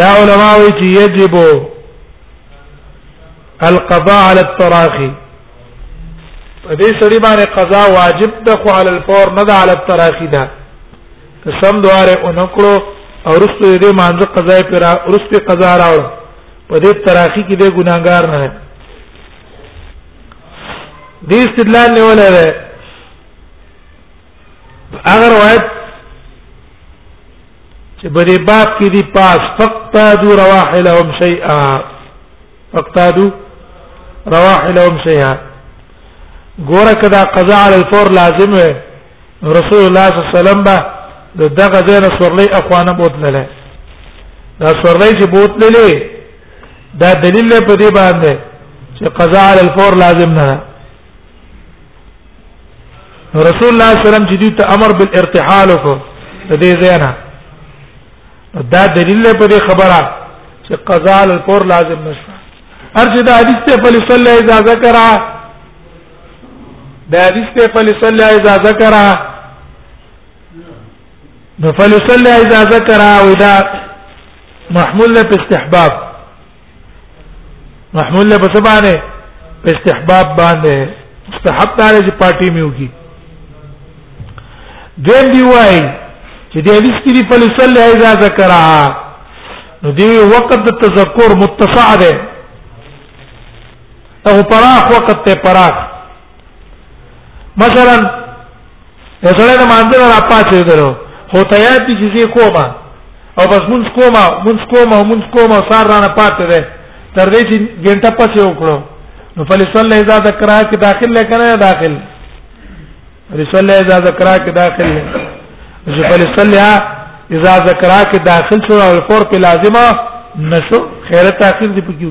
Speaker 1: دا علماء وی چې یجب القضاء على التراخي په دې سړي باندې قضا واجب ده خو على الفور نه ده على التراخي ده قسم دواره اونکړو او رسته دې مانځه قضا پر رسته قضا راوړ په دې تراخي کې دې ګناګار نه ده دې استدلال نه ولر هغه روایت چې په دې باب کې دی پاس فقتادو رواحلهم شیئا فقتادو رواحلهم شیئا ګوره کدا قضا علی الفور لازم وي رسول الله صلی الله علیه وسلم به دغه ځای نه سورلې اخوانه بوتلله دا سورلې چې بوتللې دا دلیل په دې باندې چې قضا علی الفور لازم نه ده رسول الله صلی الله علیه وسلم چې دوی ته امر بالارتحال وکړ د دې زینا دا دلیل په دې خبره چې قضاء الفور لازم نشو ارجه دا حدیث ته فل صلی الله اذا ذکر دا حدیث ته فل صلی الله اذا ذکر نو فل صلی الله اذا ذکر او دا محمول له استحباب محمول له بسبانه په استحباب باندې مستحب دار چې پارټي میو کی دیم دی وای چې د حدیث کې دی فلسله اذا ذکرها نو دی وقت د تذکر متسع ده او پراخ وقت ته پراخ مثلا سره د مانځل را پاتې درو هو ته یاد دي چې کومه او بس مونږ کومه مونږ کومه مونږ کومه سار رانه پاتې ده تر دې چې ګنټه پسې وکړو نو فلسل اذا ذکرها کې داخل لکنه داخل فلسل اذا ذکرها کې داخل چې فلسل اذا ذکرها کې داخل شو او فور په لازمه نشو خیرت تاخير دي پکې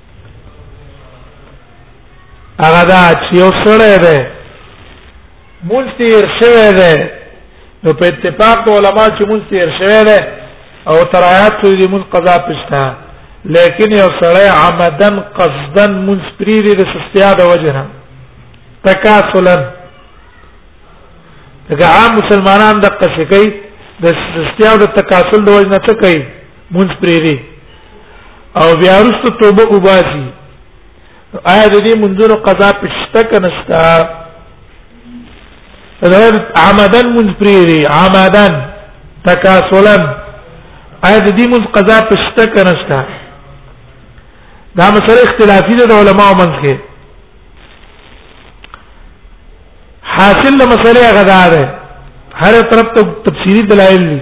Speaker 1: هغه دا چې یو سره ده مونږ تیر شوه ده نو په اتفاق د علما چې مونږ تیر شوه ده او ترایات دې مونږ قضا پښتا لیکن یو سره عمدن قصدا مونږ پری دې د سستیا د وجنه تکاسلا دا عام مسلمانان د قصې کوي د سستیا او د تکاسل د وجنه څه کوي مونږ پرېری او بیا وروسته توبه وباسي آیا د دې منځونو قضا پښته کنستا رد عمدن مونږ پرېری عمدن تکاسلا آیا د دې مونږ قضا پښته کنستا دا مسله اختلافي ده د علماو منځ کې حاصل مسله غدا ده هر طرف ته تفسیری دلایل دي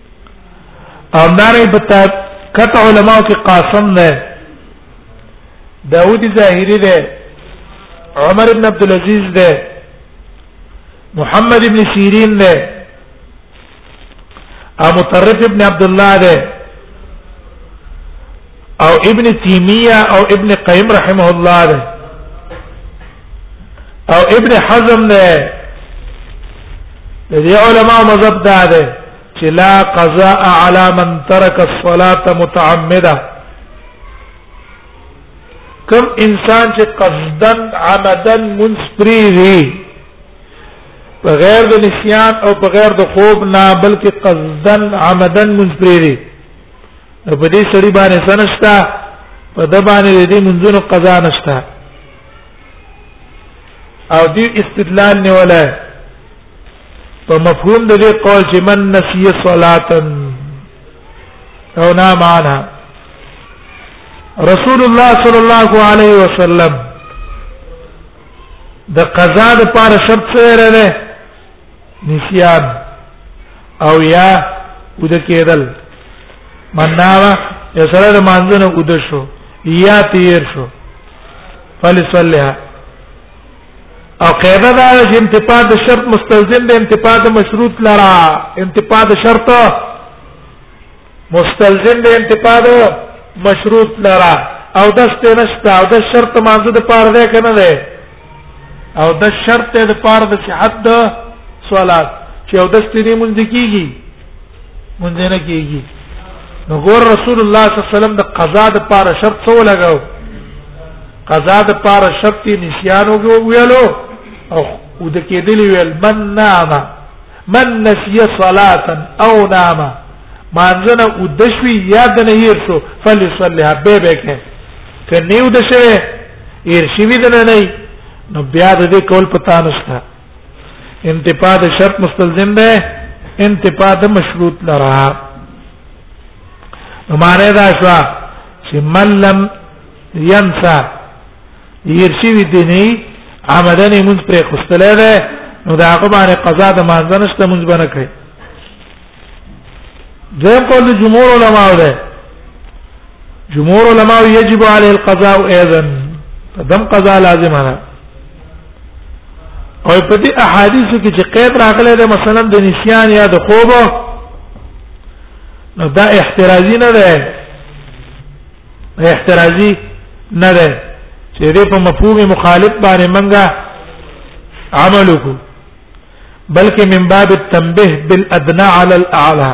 Speaker 1: او داري بتا کت علماء کی قاسم ده داوود ظاهری ده عمر ابن عبد العزيز ده محمد ابن سيرين ده او مطرف ابن عبد الله ده او ابن تیمیه او ابن قیم رحمه الله ده او ابن حزم ده د دې علما مذهب دا ده چې لا قضاء على من ترك الصلاه متعمدا کم انسان چې قصدا عمدا منسپری وي بغیر د نسیان او بغیر د خوب نه بلکې قصدا عمدا منسپری وي نو په دې سړي باندې سنشتا په د باندې دې منځونو قضا نشتا او دې استدلال نه ولا په مفهوم د دې قول چې من نسي صلاه او نام عنها رسول الله صلی الله علیه وسلم د قضا د پاره شرط څه لري نسيان او یا ود کېدل مناوه یا سره د مانځنه ود شو یا تیر شو فلصلها او قاعده دا چې انتفاع د شرط مستلزم د انتفاع د مشروط لرا انتفاع د شرط مستلزم د انتفاع ده مشروط لرا او د ست نشته او د شرط مانزه د پاره ده کنه ده او د شرط د پاره د صحت د صلات چې او د ست دې مونږ کیږي مونږ نه کیږي نو ګور رسول الله صلی الله علیه وسلم د قضا د پاره شرط څو لګاو قضا د پاره شرط نسیان وګو ویلو او د کېدلی ویل من نام من نسي صلاة او نام مانځنه او د شوي یاد نه یې شو فلصلها به به کې ته نیو د شوي یې شي ود نه نه نو بیا د دې کول پتا نشته انتفاع د شرط مستلزم ده انتفاع د مشروط لرا نو معنی دا شو چې من لم ينسى هیر شوی دی نه عمدن مونږ پر خوستلې ده نو دا هغه باندې قضا د مانځنه نشته مونږ باندې کوي زم قول د جمهور علما ده جمهور علما یجب علی القضاء ايضا دم قضا لازم نه او په دې احادیثو کې چې قید راغلی ده مثلا د نسیان یا د خوبه نو دا احترازی نه ده احترازي نه ده چې دې په مفهوم مخالف باندې منګه عمل وکړو بلکې من باب التنبيه بالادنى على الاعلى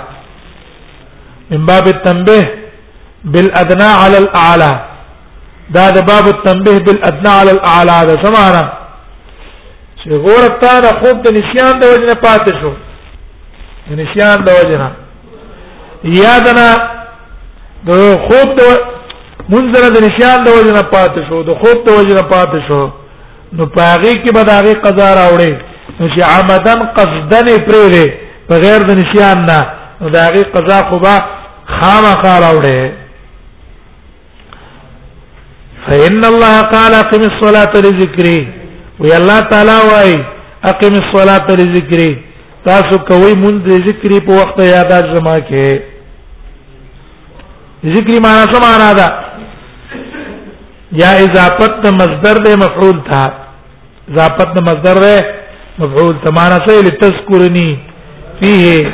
Speaker 1: من باب التنبيه بالادنى على الاعلى دا د باب التنبيه بالادنى على الاعلى دا سمعنا چې ګورتا د خوب د نسيان د وجنه پاتې شو د نسيان د وجنه یادنا د خوب د منځره د نشان د وجه نه پاتې شو د خوب د وجه نه پاتې شو نو پاغي کې به داغه قضا راوړي نو چې عمدن قصدن پرې په غیر د نشان نه داغه قضا خو به خامخا راوړي فإن الله قال أقم الصلاة لذكري وی الله تعالی وای أقم الصلاة لذكري تاسو کوي مونږ د ذکر په وخت یاد زما کې ذکر معنا څه معنا ده یا اضافت مصدر ده مفعول تھا اضافت مصدر ده مفعول تمانا سے لتذکرنی فيه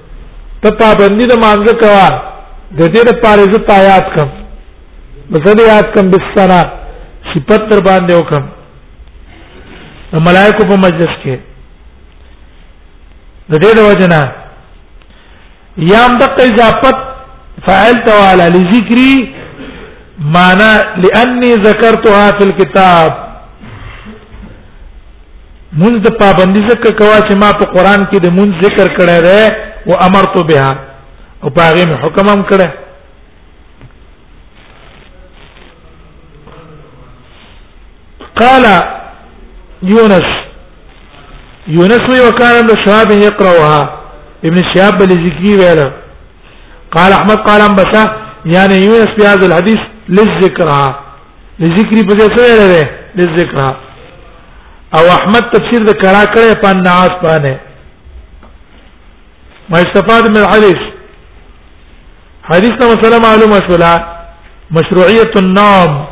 Speaker 1: ته پابندی د مانځه کوا د دې لپاره زه تا یاد کم مثلا یاد کم بالسنا صفت در باندې وکم د ملائکه په مجلس کې د دې د وجنه یام د اضافت فاعل تعالی لذکری معنی لانی ذکرتها فی الكتاب مونږ د پابندي ځکه کوا چې ما په قران کې د مونږ ذکر کړی دی او امرت بها او پاغه مې حکم هم کړی قال يونس يونس وكان ابن شهاب يقراها ابن شهاب الزكي ولا قال احمد قال انبسا يعني يونس في هذا الحديث للذكرى لذکر په دې څه ویل دی لذکر او احمد تفسیر د کرا کړه په ناس باندې ما استفاد من الحديث حديثنا مثلا معلومه شولا مشروعيه النوم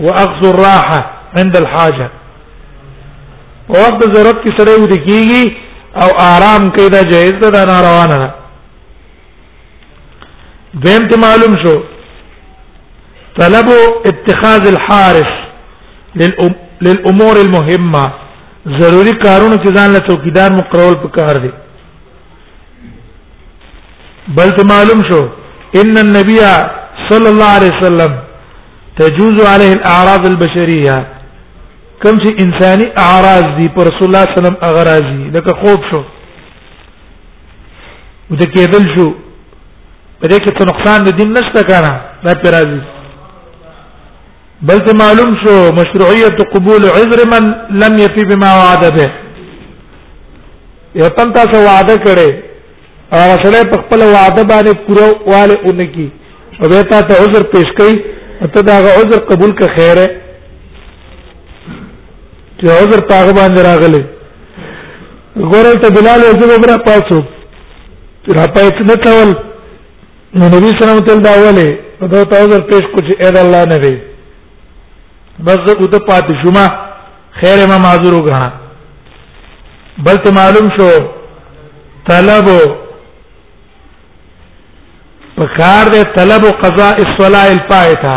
Speaker 1: واخذ الراحه عند الحاجه وقت ضرورت کې سره ودی کیږي او آرام کوي دا جایز ده نه روانه ده دویم ته معلوم شو طلب اتخاذ الحارس للامور المهمه ضروری کارونه چې ځان له چوکیدار مقرول پکار دي بل ته معلوم شو ان النبي صلى الله عليه وسلم تجوز عليه الاعراض البشريه کوم چې انساني اعراض دي پر رسول الله صلی الله علیه وسلم اغرازي لکه خوب شو متکیدل شو په دې کې څه نقصان د دین نشته کنه دا پر راځي بلته معلوم شو مشروعیت قبول عذر من لم يفي بما وعد به یو تن تاسو وعده کړي او سره په خپل وعده باندې پوره واله اونکی او به تاسو عذر پیش کړئ ته دا عذر قبول کا خیر ہے چې عذر پاغه باندې راغلی ګورل ته بلال او زبر برا پاتو را پات نه کول نو نبی صلی الله علیه وسلم دا وله نو دا تاسو پیش کو چې اې الله نبی بس زه کوته پات شوما خیر ما معذور وګڼه بل ته معلوم شو طلب پکار ده طلب قضاء الصلاه الفائته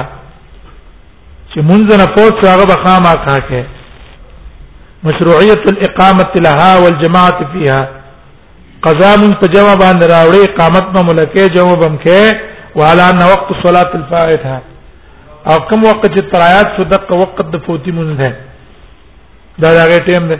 Speaker 1: چې مونږ نه فوت شو هغه بخامه کاکه مشروعیت الاقامه لها والجماعه فيها قضاء من تجوا باندې راوړي اقامت په ملکه جواب هم کې وعلى ان وقت الصلاه الفائته او کوم وخت چې ترایات صدق وقت د فوتی مونږ ده دا هغه ټیم ده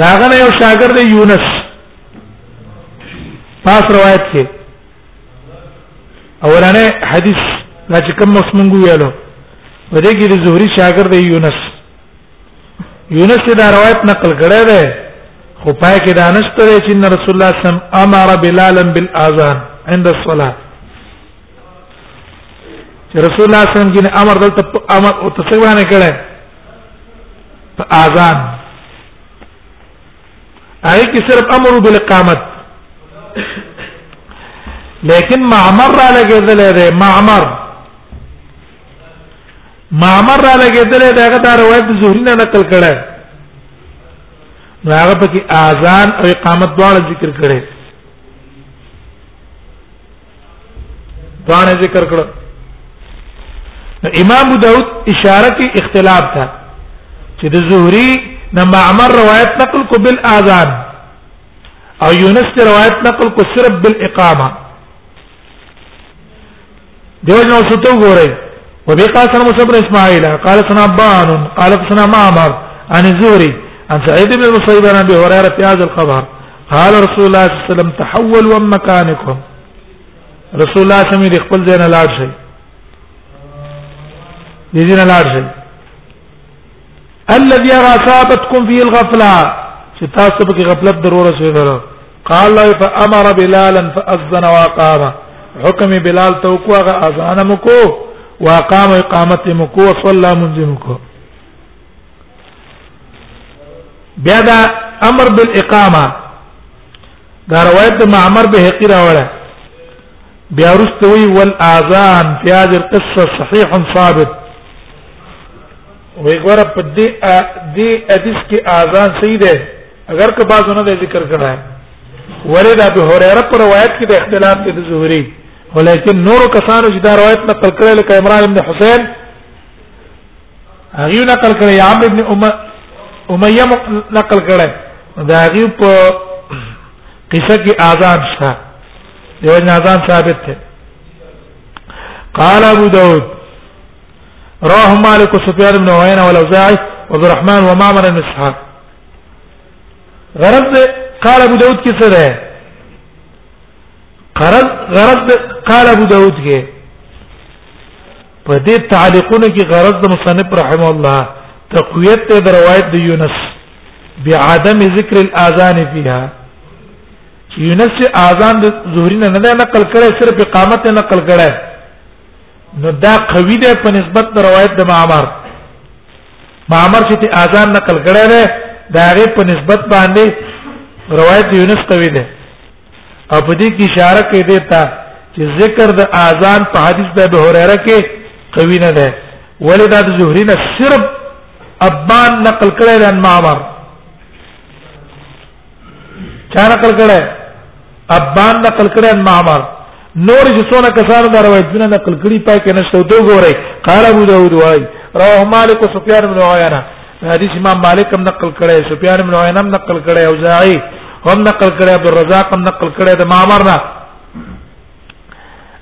Speaker 1: داغه یو شاګرد یونس پاس روایت کې اولانه حدیث دا چې کوم مسمنګو ویلو ودې کې د زهري شاګرد یونس یونس دا روایت نقل کړی دی خو پای کې دا نشته چې رسول الله صلی الله علیه وسلم امر بلالا بالاذان عند الصلاه رسول الله صلی الله علیه وسلم جن امر دلته امر او تسوانه کړه په اذان هغه کې صرف امر بالاقامت لیکن معمر را لګیدل دی معمر معمر را لګیدل دی هغه دا روایت زهری نه نقل کړه هغه په کې اذان او اقامت دواړه ذکر کړي باندې ذکر کړو امام داود اشاره کی اختلاف تھا چې د زهري نه معمر روایت نقل کو بالاذان او یونس روایت نقل کو صرف بالاقامه دیو جن وسطو ګورئ وبقى سنة موسى بن إسماعيل قال سنة عبان قال سنة معمر عن الزهري عن سعيد بن المسيب عن أبي هريرة في هذا الخبر قال رسول الله صلی الله علیه وسلم تحولوا مکانکم رسول الله صلی الله علیه وسلم خپل ځای نه لاړ شئ دې ځای نه لاړ شئ الذي اصابتكم فيه الغفله چې تاسو په غفلت درو رسول قال فامر بلالا فاذن وقام حکم بلال تو کو هغه اذان مکو واقام اقامت مکو وصلى منزل مکو بیا دا امر بالاقامه دا روایت د معمر به هقی راوړه بیا رستوي والاذان في هذه القصه صحيح ثابت وګوره په دې دې حدیث کې اذان صحیح ده اگر که بعضو نه ذکر کړه وردا به هريره پر روایت کې د اختلاف کې د زهري ولیکن نور کسانو چې دا روایت نقل کړل لکه عمران ابن حسین هغه نقل کړی عمرو ابن امه اميه نقل کړی دا هغه په قصه کې آزاد شته یو نه آزاد ثابت دی قال ابو داود رواه مالك وسفيان بن عيينة والاوزاعي وعبد الرحمن ومعمر بن اسحاق غرض قال ابو داود کې څه ده غرض غرض قال ابو داود کې په دې تعلیقونه کې غرض د مصنف رحم الله تقویت ته د روایت د یونس بعدم ذکر الاذان فيها یونس اذان د ظهرین نه نه نقل کړي صرف اقامت نه نقل کړي نو دا قوی ده په نسبت د روایت د معمر معمر چې اذان نقل کړي ده دا غي په نسبت باندې روایت یونس قوی ده او په دې کې اشاره کوي دیتا چې ذکر د اذان په حدیث د ابو هريره کې قوی نه ده ولې دا د زهري نه صرف ابان نقل کړی لن معمر چا نقل کړی ابان نقل کړی لن معمر نور چې څونه کسانو دا روایتونه نقل کړي پای کې نشته دوه ګوري قال ابو داود وايي رواه مالک او سفيان بن عيينه حدیث امام مالک هم نقل کړي سفيان بن عيينه هم نقل کړي او زاعي هم نقل کړي عبد الرزاق هم نقل کړي د معمر نه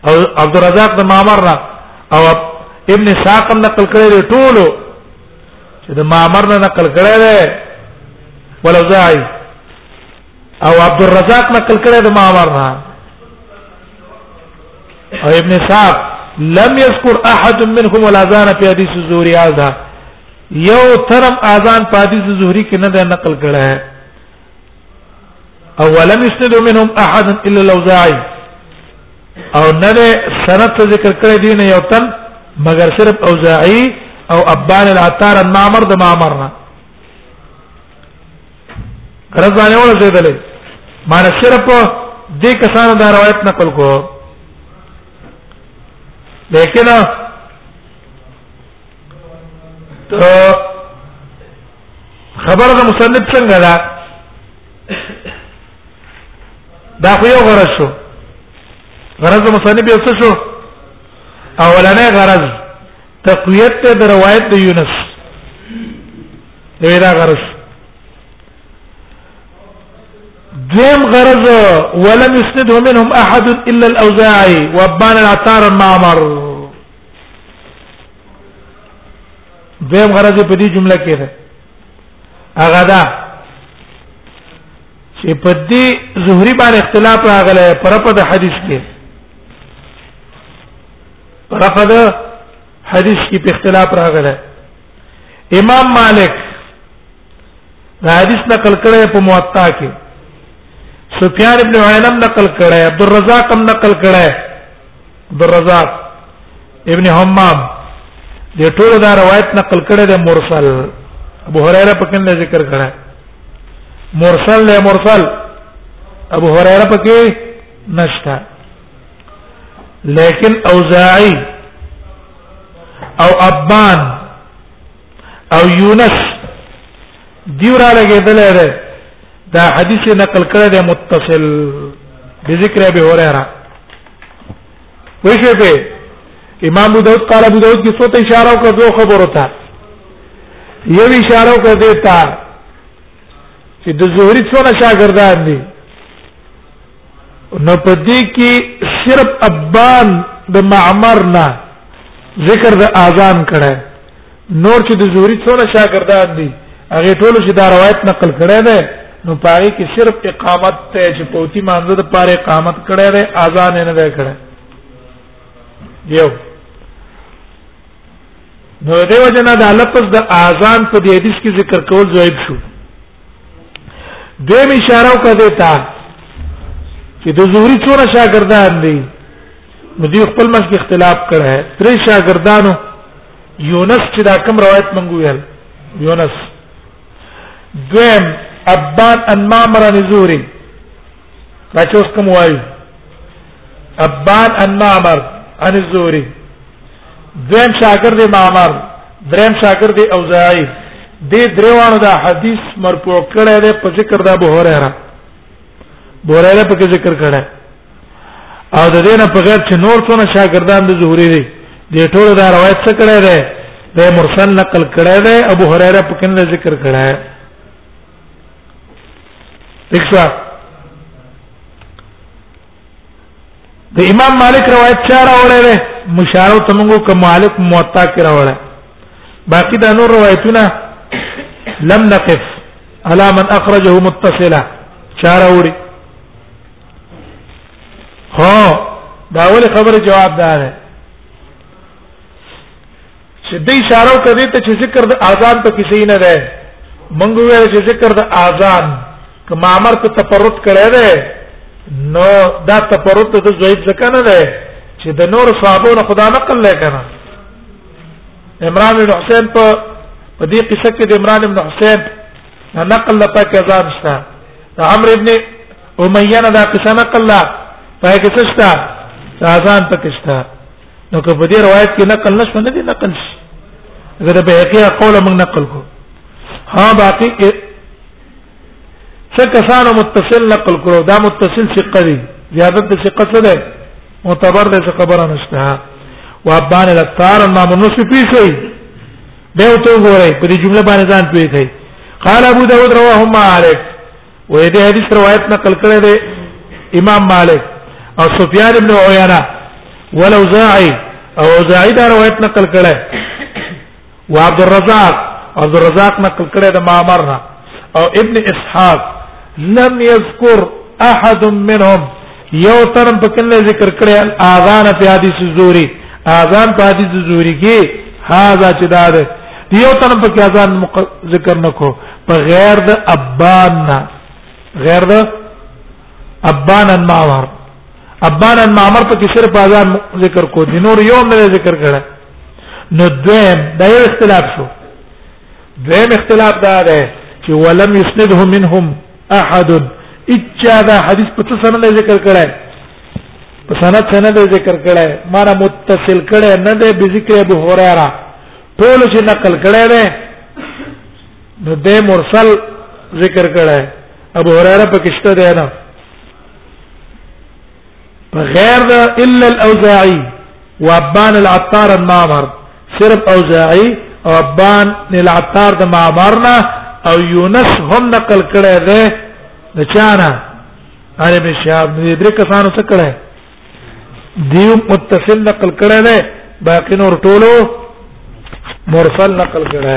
Speaker 1: او عبد الرزاق د معمر نه او ابن ساق هم نقل کړي دی ټول چې د معمر نه نقل کړي دی ولوزاعي او عبد الرزاق نقل کړی د معمر نه او ابن سعد لم يذكر احد منهم ولا زان في حديث الزهري هذا یو ترم اذان په حدیث زهری کې نه ده نقل کړه او ولم يسند منهم احد الا الاوزاعي او نه ده سند ذکر کړی دی نه یو تن مگر صرف اوزاعي او ابان العطار معمر د معمر نه غرض باندې ولا زیدلې معنی صرف دې کسانو دا روایت نقل کو لیکن ته خبر د مصنف څنګه ده دا خو یو غرض شو غرض مصنف یو څه شو اولنې غرض تقویت ته د روایت د یونس دا غرض دیم غرض ولم يسنده منهم احد الا الاوزاعي وابان العطار المعمر دیم غرض په دې جمله کې ده هغه دا چې په دې زهري باندې اختلاف راغلی پر په حدیث کې رفع ده حدیث کې په اختلاف راغله امام مالک دا حدیث نقل کړی په موطا کې سفیان ابن عینم نقل کړی عبد الرزاق هم نقل کړی عبد الرزاق ابن حمام دې ټول دا روایت نقل کړی د مرسل ابو هريره په کې ذکر کړی مرسل له مرسل ابو هريره په کې نشته لیکن اوزاعی او ابان او یونس دیو را لګیدل دی دا حدیث نقل کړی دی متصل بذکر ابي هريره ویشه په امام ابو داود قال ابو داود کی څه ته اشاره وکړه دوه خبرو ته یو اشاره وکړه دیتا چې د زهري څونه شاګردان دي نو پدې کې صرف ابان د معمر نه ذکر د اذان کړه نور چې د زوري څونه شاګردان دي هغه ټول چې دا روایت نقل کړي ده نو پاره کې صرف اقامت ته چې پوتی مانزه د پاره اقامت کړي ده اذان نه ده کړه یو نو دیو جنا دا لفظ د اذان په دې حدیث کې ذکر کول زویب شو دویم اشاره وکړه ته چې د زوري څونه شاګردان دي نو دوی خپل منځ کې اختلاف کړه درې شاګردانو یونس چې دا کوم روایت مونږ ویل یونس دویم ابان ان مامر نزوري دا چې اوس کوم وایي ابان ان معمر ان الزهري دویم شاګرد معمر دریم شاګرد اوزاعي دې دریوانو دا حدیث مرفوع کړی دی په ذکر د ابو هريره ابو هريره په ذکر کړی او د دې نه په غیر چې نور څونه شاګردان د زهري دي دې ټول دا روایت څه کړی دی د مرسل نقل کړی دی ابو هريره په کنه ذکر کړی دی دښوا د امام مالک روایت چا راوړی دی مشارو ته موږ کوم مالک موطا کې راوړی باقی دا نور روایتونه لم نقف على من اخرجه متصلا چا راوړي هو دا اول خبره جواب ده چې د اشاره کوي ته چې ذکر د اذان په کیسې نه ده مونږ ویل چې ذکر د اذان کما امر ته تفرد کړی دی نو دا تفرد د زوید ځکه نه دی چې د نور صحابو نه خدا نقل لای کنه عمران بن حسین په په دې قصه کې د عمران بن حسین نقل لپاره کې اذان شته د عمرو ابن امیہ نه دا قصه نقل لا پای کې څه شته اذان پکې شته نو که په دې روایت کې نقل نشو نه دي نقل شي زه د بهقي قول موږ نقل کو ها باقي کې څه کسانو متصل نقل کړو دا متصل ثقه دي زیادت د ثقه څه ده معتبر ده څه خبره نشته وابان الاثار ما منصف پیسي به تو ګورئ په دې جمله باندې ځان پیښی قال ابو داود رواه مالک وې دې حدیث روایت نقل کړی دی امام مالک او سفیان ابن عیانه ولوزاعي او زاعي دا روایت نقل کړی و عبد الرزاق عبد الرزاق نقل کړی د معمر نه او ابن اسحاق لم يذكر احد منهم یو ترم په کله ذکر کړی اذان په حدیث زوري اذان په حدیث زوري کې هاذا چې دا ده یو ترم په اذان ذکر نکو په غیر د ابان نه غیر د ابان المعمر ابان المعمر په کې صرف اذان ذکر کو دي نور یو نه ذکر کړه نو دویم دا یو اختلاف شو دویم اختلاف دا ده چې ولم یسندهم منهم احد اچا دا حدیث په څه سند ذکر کړه په سند سند ذکر کړه مانا متصل کړه نه ده به ذکر ابو هريره ټول چې نقل کړه ده نو ده مرسل ذکر کړه ابو هريره په کشته ده نه غیر الا الاوزاعي وابان العطار النامر صرف اوزاعي او ابان نل عطار د معمرنا او یونس هم نقل کړه ده د چانا اره به شاب دې درې کسانو څخه کړه دیو متصل نقل کړه ده باقی نور ټولو مرسل نقل کړه